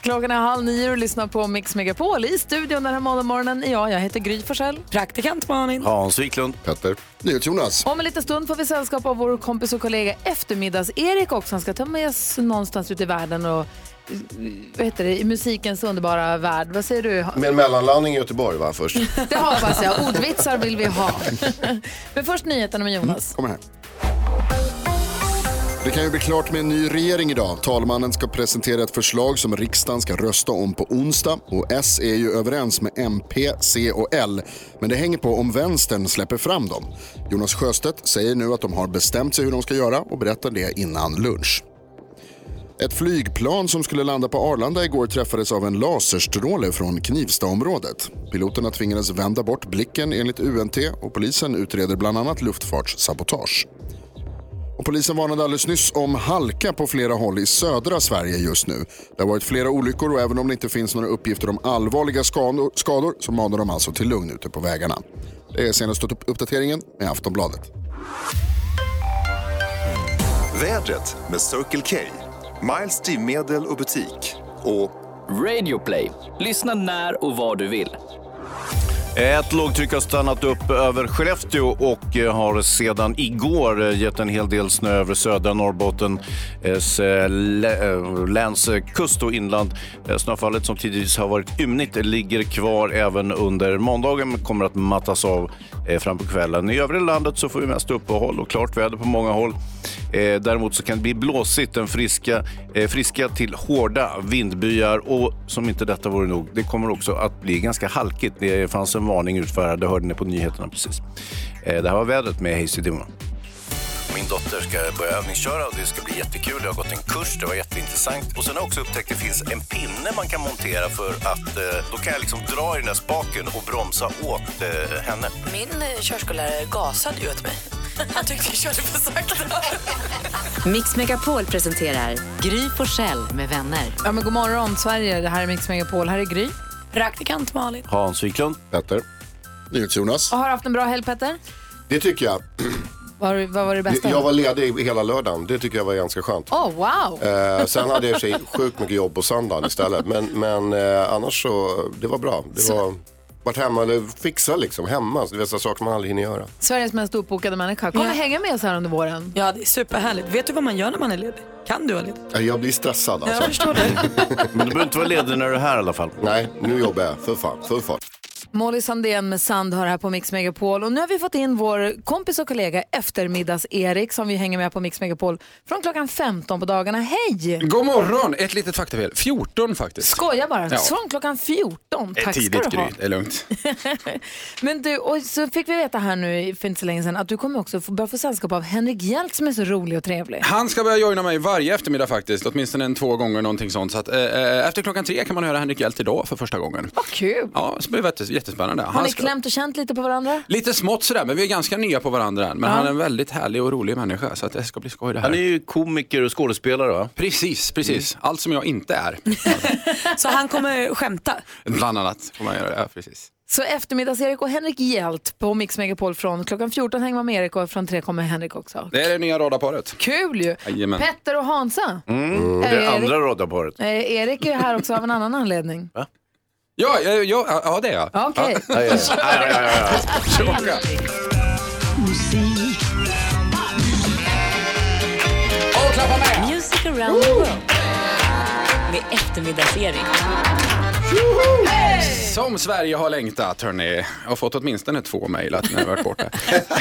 Klockan är halv nio och lyssnar på Mix Megapol. I studion den här måndagsmorgonen är jag, jag heter Gry Forssell. Praktikant Malin. Hans Wiklund. Petter. Jonas. Om en liten stund får vi sällskap av vår kompis och kollega eftermiddags-Erik också. Han ska ta med oss någonstans ut i världen och vad heter det, i musikens underbara värld. Vad säger du? Med en mellanlandning i Göteborg va först? Det hoppas jag. Ordvitsar vill vi ha. Men först nyheterna med Jonas. Kommer här. Det kan ju bli klart med en ny regering idag. Talmannen ska presentera ett förslag som riksdagen ska rösta om på onsdag. Och S är ju överens med MP, C och L. Men det hänger på om vänstern släpper fram dem. Jonas Sjöstedt säger nu att de har bestämt sig hur de ska göra och berättar det innan lunch. Ett flygplan som skulle landa på Arlanda igår träffades av en laserstråle från Knivstaområdet. Piloterna tvingades vända bort blicken enligt UNT och polisen utreder bland annat luftfartssabotage. Och polisen varnade alldeles nyss om halka på flera håll i södra Sverige just nu. Det har varit flera olyckor och även om det inte finns några uppgifter om allvarliga skador, skador så manar de alltså till lugn ute på vägarna. Det är senaste uppdateringen med Aftonbladet. Vädret med Circle K. Miles drivmedel och butik. Och Radio Play. Lyssna när och var du vill. Ett lågtryck har stannat upp över Skellefteå och eh, har sedan igår eh, gett en hel del snö över södra Norrbottens eh, läns kust och inland. Snöfallet som tidigare har varit ymnigt ligger kvar även under måndagen men kommer att mattas av Eh, fram på kvällen. I övriga landet så får vi mest uppehåll och klart väder på många håll. Eh, däremot så kan det bli blåsigt, den friska, eh, friska till hårda vindbyar och som inte detta vore nog, det kommer också att bli ganska halkigt. Det fanns en varning utfärdad. Det hörde ni på nyheterna precis. Det här var vädret med Hayes i dimman. Min dotter ska börja övningsköra och det ska bli jättekul. Jag har gått en kurs, det var jätteintressant. Och sen har jag också upptäckt att det finns en pinne man kan montera för att eh, då kan jag liksom dra i den där spaken och bromsa åt eh, henne. Min körskollärare gasade ju åt mig. Han tyckte jag körde för sakta. Mix Megapol presenterar Gry Forssell med vänner. Ja, men god morgon, Sverige. Det här är Mix Megapol. Här är Gry. Praktikant Malin. Hans Wiklund. Petter. Jonas. Har du haft en bra helg Petter? Det tycker jag. Var, vad var det bästa? Jag var ledig hela lördagen. Det tycker jag var ganska skönt. Oh, wow. Eh, sen hade jag i sig sjukt mycket jobb på söndagen istället. Men, men eh, annars så, det var bra. Det så. var varit hemma eller fixa liksom hemma. Det är så saker man aldrig hinner göra. Sveriges mest uppbokade människa. Kommer ja. hänga med oss här under våren. Ja, det är superhärligt. Vet du vad man gör när man är ledig? Kan du vara ledig? Jag blir stressad alltså. Jag förstår det. Men du behöver inte vara ledig när du är här i alla fall. Nej, nu jobbar jag. För fan, för fan. Molly Sandén med Sand hör här på Mix Megapol. Och nu har vi fått in vår kompis och kollega eftermiddags-Erik som vi hänger med på Mix Megapol från klockan 15 på dagarna. Hej! God morgon! Ett litet faktafel. 14 faktiskt. Skoja bara. Ja. Från klockan 14. Tack tidigt, ska du ha. Det är lugnt. Men du, och så fick vi veta här nu för inte så länge sedan att du kommer också få börja få sällskap av Henrik Hjelt som är så rolig och trevlig. Han ska börja joina mig varje eftermiddag faktiskt. Åtminstone en två gånger någonting sånt. Så att, äh, efter klockan tre kan man höra Henrik Hjelt idag för första gången. Vad kul! Ja, blir jättespännande. Har ni ska... klämt och känt lite på varandra? Lite smått sådär, men vi är ganska nya på varandra än. Men ja. han är en väldigt härlig och rolig människa så att det ska bli skoj det här. Han är ju komiker och skådespelare va? Precis, precis. Mm. Allt som jag inte är. så han kommer skämta? Bland annat kommer han göra, ja precis. Så eftermiddags-Erik och Henrik Hjält på Mix Megapol från klockan 14 hänger man med Erik och från 3 kommer Henrik också. Det är det nya radarparet. Kul ju! Jajamän. Petter och Hansa. Mm. Mm. Det är andra radarparet. Erik är här också av en annan anledning. Va? Ja, ja, ja, ja det är jag. Okej. Okay. Ja, ja, ja, ja, ja. Och klappa med! Music around the world med eftermiddags-Erik. Som Sverige har längtat, hörni. Jag har fått åtminstone två mejl att ni har varit borta.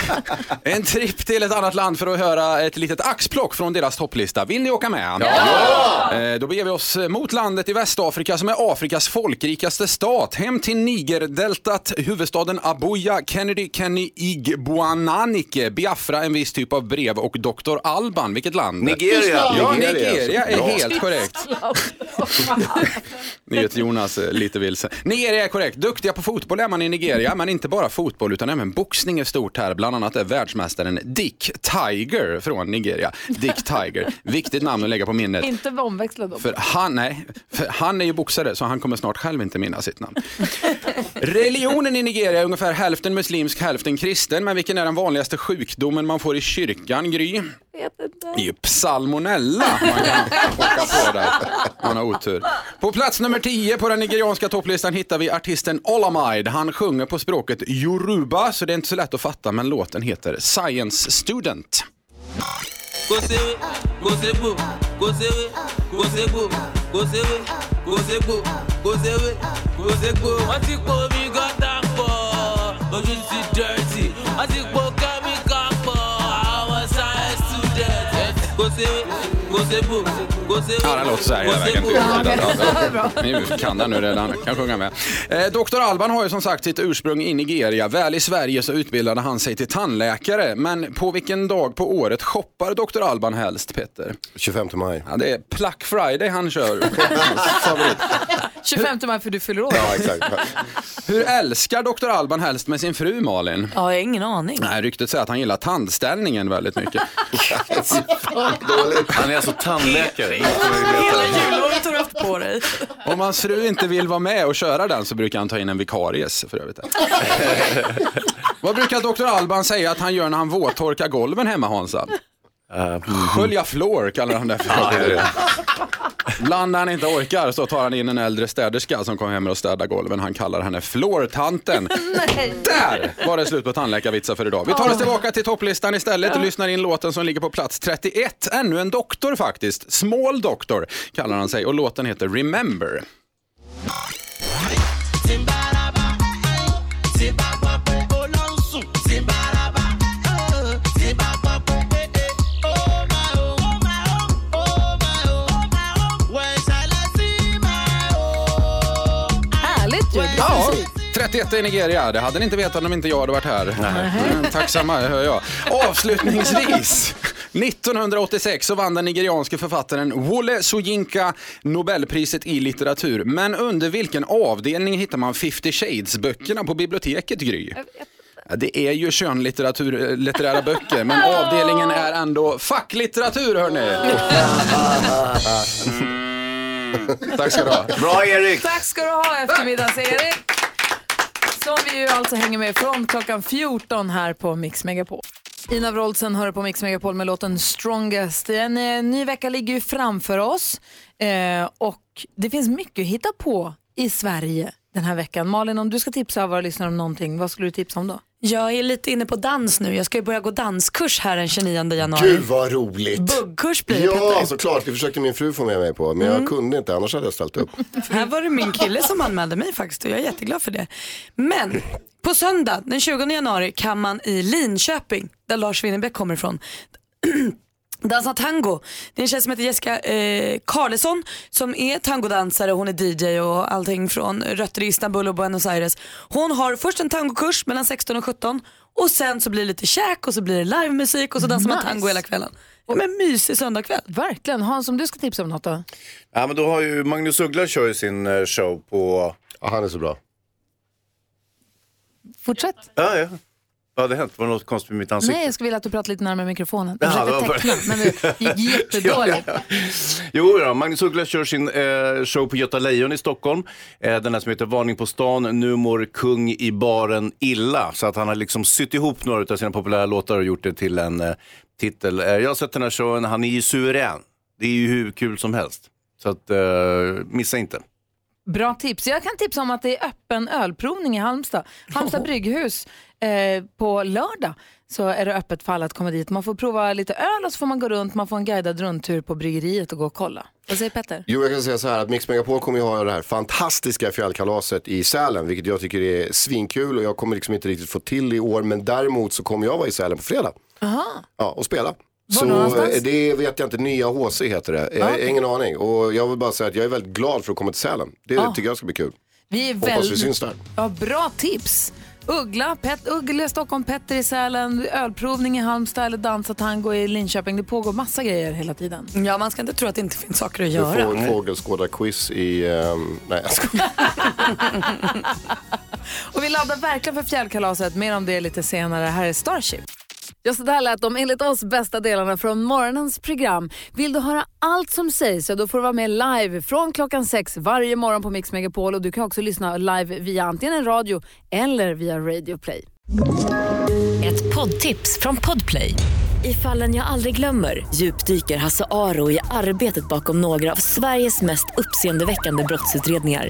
en tripp till ett annat land för att höra ett litet axplock från deras topplista. Vill ni åka med? Ja! Eh, då beger vi oss mot landet i Västafrika som är Afrikas folkrikaste stat. Hem till Nigerdeltat, huvudstaden Abuja, Kennedy, Kenny, Igboananike, Biafra, en viss typ av brev och Dr. Alban. Vilket land? Nigeria. Ja, Nigeria är helt korrekt. Nyhets-Jonas lite vilse. Nigeria är korrekt. Duktiga på fotboll är man i Nigeria, men inte bara fotboll utan även boxning är stort här. Bland annat är världsmästaren Dick Tiger från Nigeria. Dick Tiger. Viktigt namn att lägga på minnet. Inte omväxla då. För han, nej, för han är ju boxare så han kommer snart själv inte minnas sitt namn. Religionen i Nigeria är ungefär hälften muslimsk, hälften kristen. Men vilken är den vanligaste sjukdomen man får i kyrkan, Gry? Det är ju psalmonella man kan åka på där. Man har otur. På plats nummer 10 på den nigerianska topplistan hittar vi artisten Olamide. Han sjunger på språket yoruba så det är inte så lätt att fatta men låten heter Science Student. Ja, den låter så här hela vägen. bra. Ni kan den nu redan, kan sjunga med. Eh, Dr. Alban har ju som sagt sitt ursprung i Nigeria. Väl i Sverige så utbildade han sig till tandläkare. Men på vilken dag på året shoppar Dr. Alban helst, Peter? 25 maj. Ja, det är Pluck Friday han kör. 25 maj för du fyller år. Ja, exakt. Hur älskar Dr. Alban helst med sin fru Malin? Ja, jag har ingen aning. Nej, ryktet säger att han gillar tandställningen väldigt mycket. Han är alltså tandläkare. Hela julåret har du haft på dig. Om hans fru inte vill vara med och köra den så brukar han ta in en vikaries för övrigt. Vad brukar Dr. Alban säga att han gör när han våttorkar golven hemma Hansa? Skölja floor kallar han det för. Ibland när han inte orkar så tar han in en äldre städerska som kommer hem och städar golven. Han kallar henne floortanten. Där var det slut på tandläkarvitsar för idag. Vi tar oss tillbaka till topplistan istället och lyssnar in låten som ligger på plats 31. Ännu en doktor faktiskt. Small Doctor kallar han sig och låten heter Remember. 1-1 i Nigeria. Det hade ni inte vetat om inte jag hade varit här. Nej. Tacksamma, hör jag. Avslutningsvis. 1986 så vann den nigerianske författaren Wole Soyinka Nobelpriset i litteratur. Men under vilken avdelning hittar man 50 Shades-böckerna på biblioteket, Gry? Ja, det är ju könlitterära eh, böcker, men avdelningen är ändå facklitteratur, hörni. Mm. Tack ska du ha. Bra Erik! Tack ska du ha eftermiddags-Erik. Som vi ju alltså hänger med från klockan 14 här på Mix Megapol. Ina Wroldsen hör på Mix Megapol med låten Strongest. En eh, ny vecka ligger ju framför oss eh, och det finns mycket att hitta på i Sverige den här veckan. Malin, om du ska tipsa våra lyssnare om någonting, vad skulle du tipsa om då? Jag är lite inne på dans nu. Jag ska ju börja gå danskurs här den 29 januari. Gud vad roligt. Buggkurs blir det Ja, såklart. Det försökte min fru få med mig på, men jag Mm. kunde inte, annars hade jag ställt upp. Här var det min kille som anmälde mig faktiskt och jag är jätteglad för det. Men på söndag den 20 januari kan man i Linköping, där Lars Winnerbäck kommer ifrån, dansa tango. Det är en tjej som heter Jessica eh, Karlsson som är tangodansare, hon är DJ och allting från rötter i Istanbul och Buenos Aires. Hon har först en tangokurs mellan 16 och 17 och sen så blir det lite käk och så blir det livemusik och så dansar man Nice. tango hela kvällen. Men en mysig söndagkväll. Verkligen. Hans, om du ska tipsa om något då? Ja, men då har ju Magnus Uggla kör ju sin eh, show på... Ja, han är så bra. Fortsätt. Ja, ja. Vad hade hänt? Var det något konstigt med mitt ansikte? Nej, jag skulle vilja att du pratar lite närmare mikrofonen. Jag försökte det var teckna, men det gick jättedåligt. Ja, ja. Jo, då, Magnus Uggla kör sin eh, show på Göta Lejon i Stockholm. Eh, den här som heter Varning på stan, nu mår kung i baren illa. Så att han har liksom sytt ihop några av sina populära låtar och gjort det till en eh, titel. Eh, jag har sett den här showen, han är ju suverän. Det är ju hur kul som helst. Så att, eh, missa inte. Bra tips. Jag kan tipsa om att det är öppen ölprovning i Halmstad. Halmstad brygghus eh, på lördag så är det öppet för alla att komma dit. Man får prova lite öl och så får man gå runt, man får en guidad rundtur på bryggeriet och gå och kolla. Vad säger Petter? Jo, jag kan säga så här att Mix Megapol kommer ju ha det här fantastiska fjällkalaset i Sälen, vilket jag tycker är svinkul och jag kommer liksom inte riktigt få till i år, men däremot så kommer jag vara i Sälen på fredag. Aha. Ja, och spela. Så någonstans? eh, det vet jag inte, nya HC heter det. Jag har ingen aning och jag vill bara säga att jag är väldigt glad för att komma till Sälen. Det Ja. tycker jag ska bli kul. Vi är Hoppas vi väldigt... syns där. Ja, bra tips. Uggla, Pet, Uggla Stockholm, Petter i Sälen, ölprovning i Halmstad eller dansa tango i Linköping. Det pågår massa grejer hela tiden. Ja, man ska inte tro att det inte finns saker att Du göra. får en fågelskådarquiz i, ehm, nej jag skojar. Och vi laddar verkligen för fjällkalaset. Mer om det lite senare. Här är Starship. Ja, så där lät de enligt oss bästa delarna från morgonens program. Vill du höra allt som sägs så då får du vara med live från klockan sex varje morgon på Mix Megapol. Och du kan också lyssna live via antingen en radio eller via Radio Play. Ett poddtips från Podplay. I fallen jag aldrig glömmer djupdyker Hasse Aro i arbetet bakom några av Sveriges mest uppseendeväckande brottsutredningar.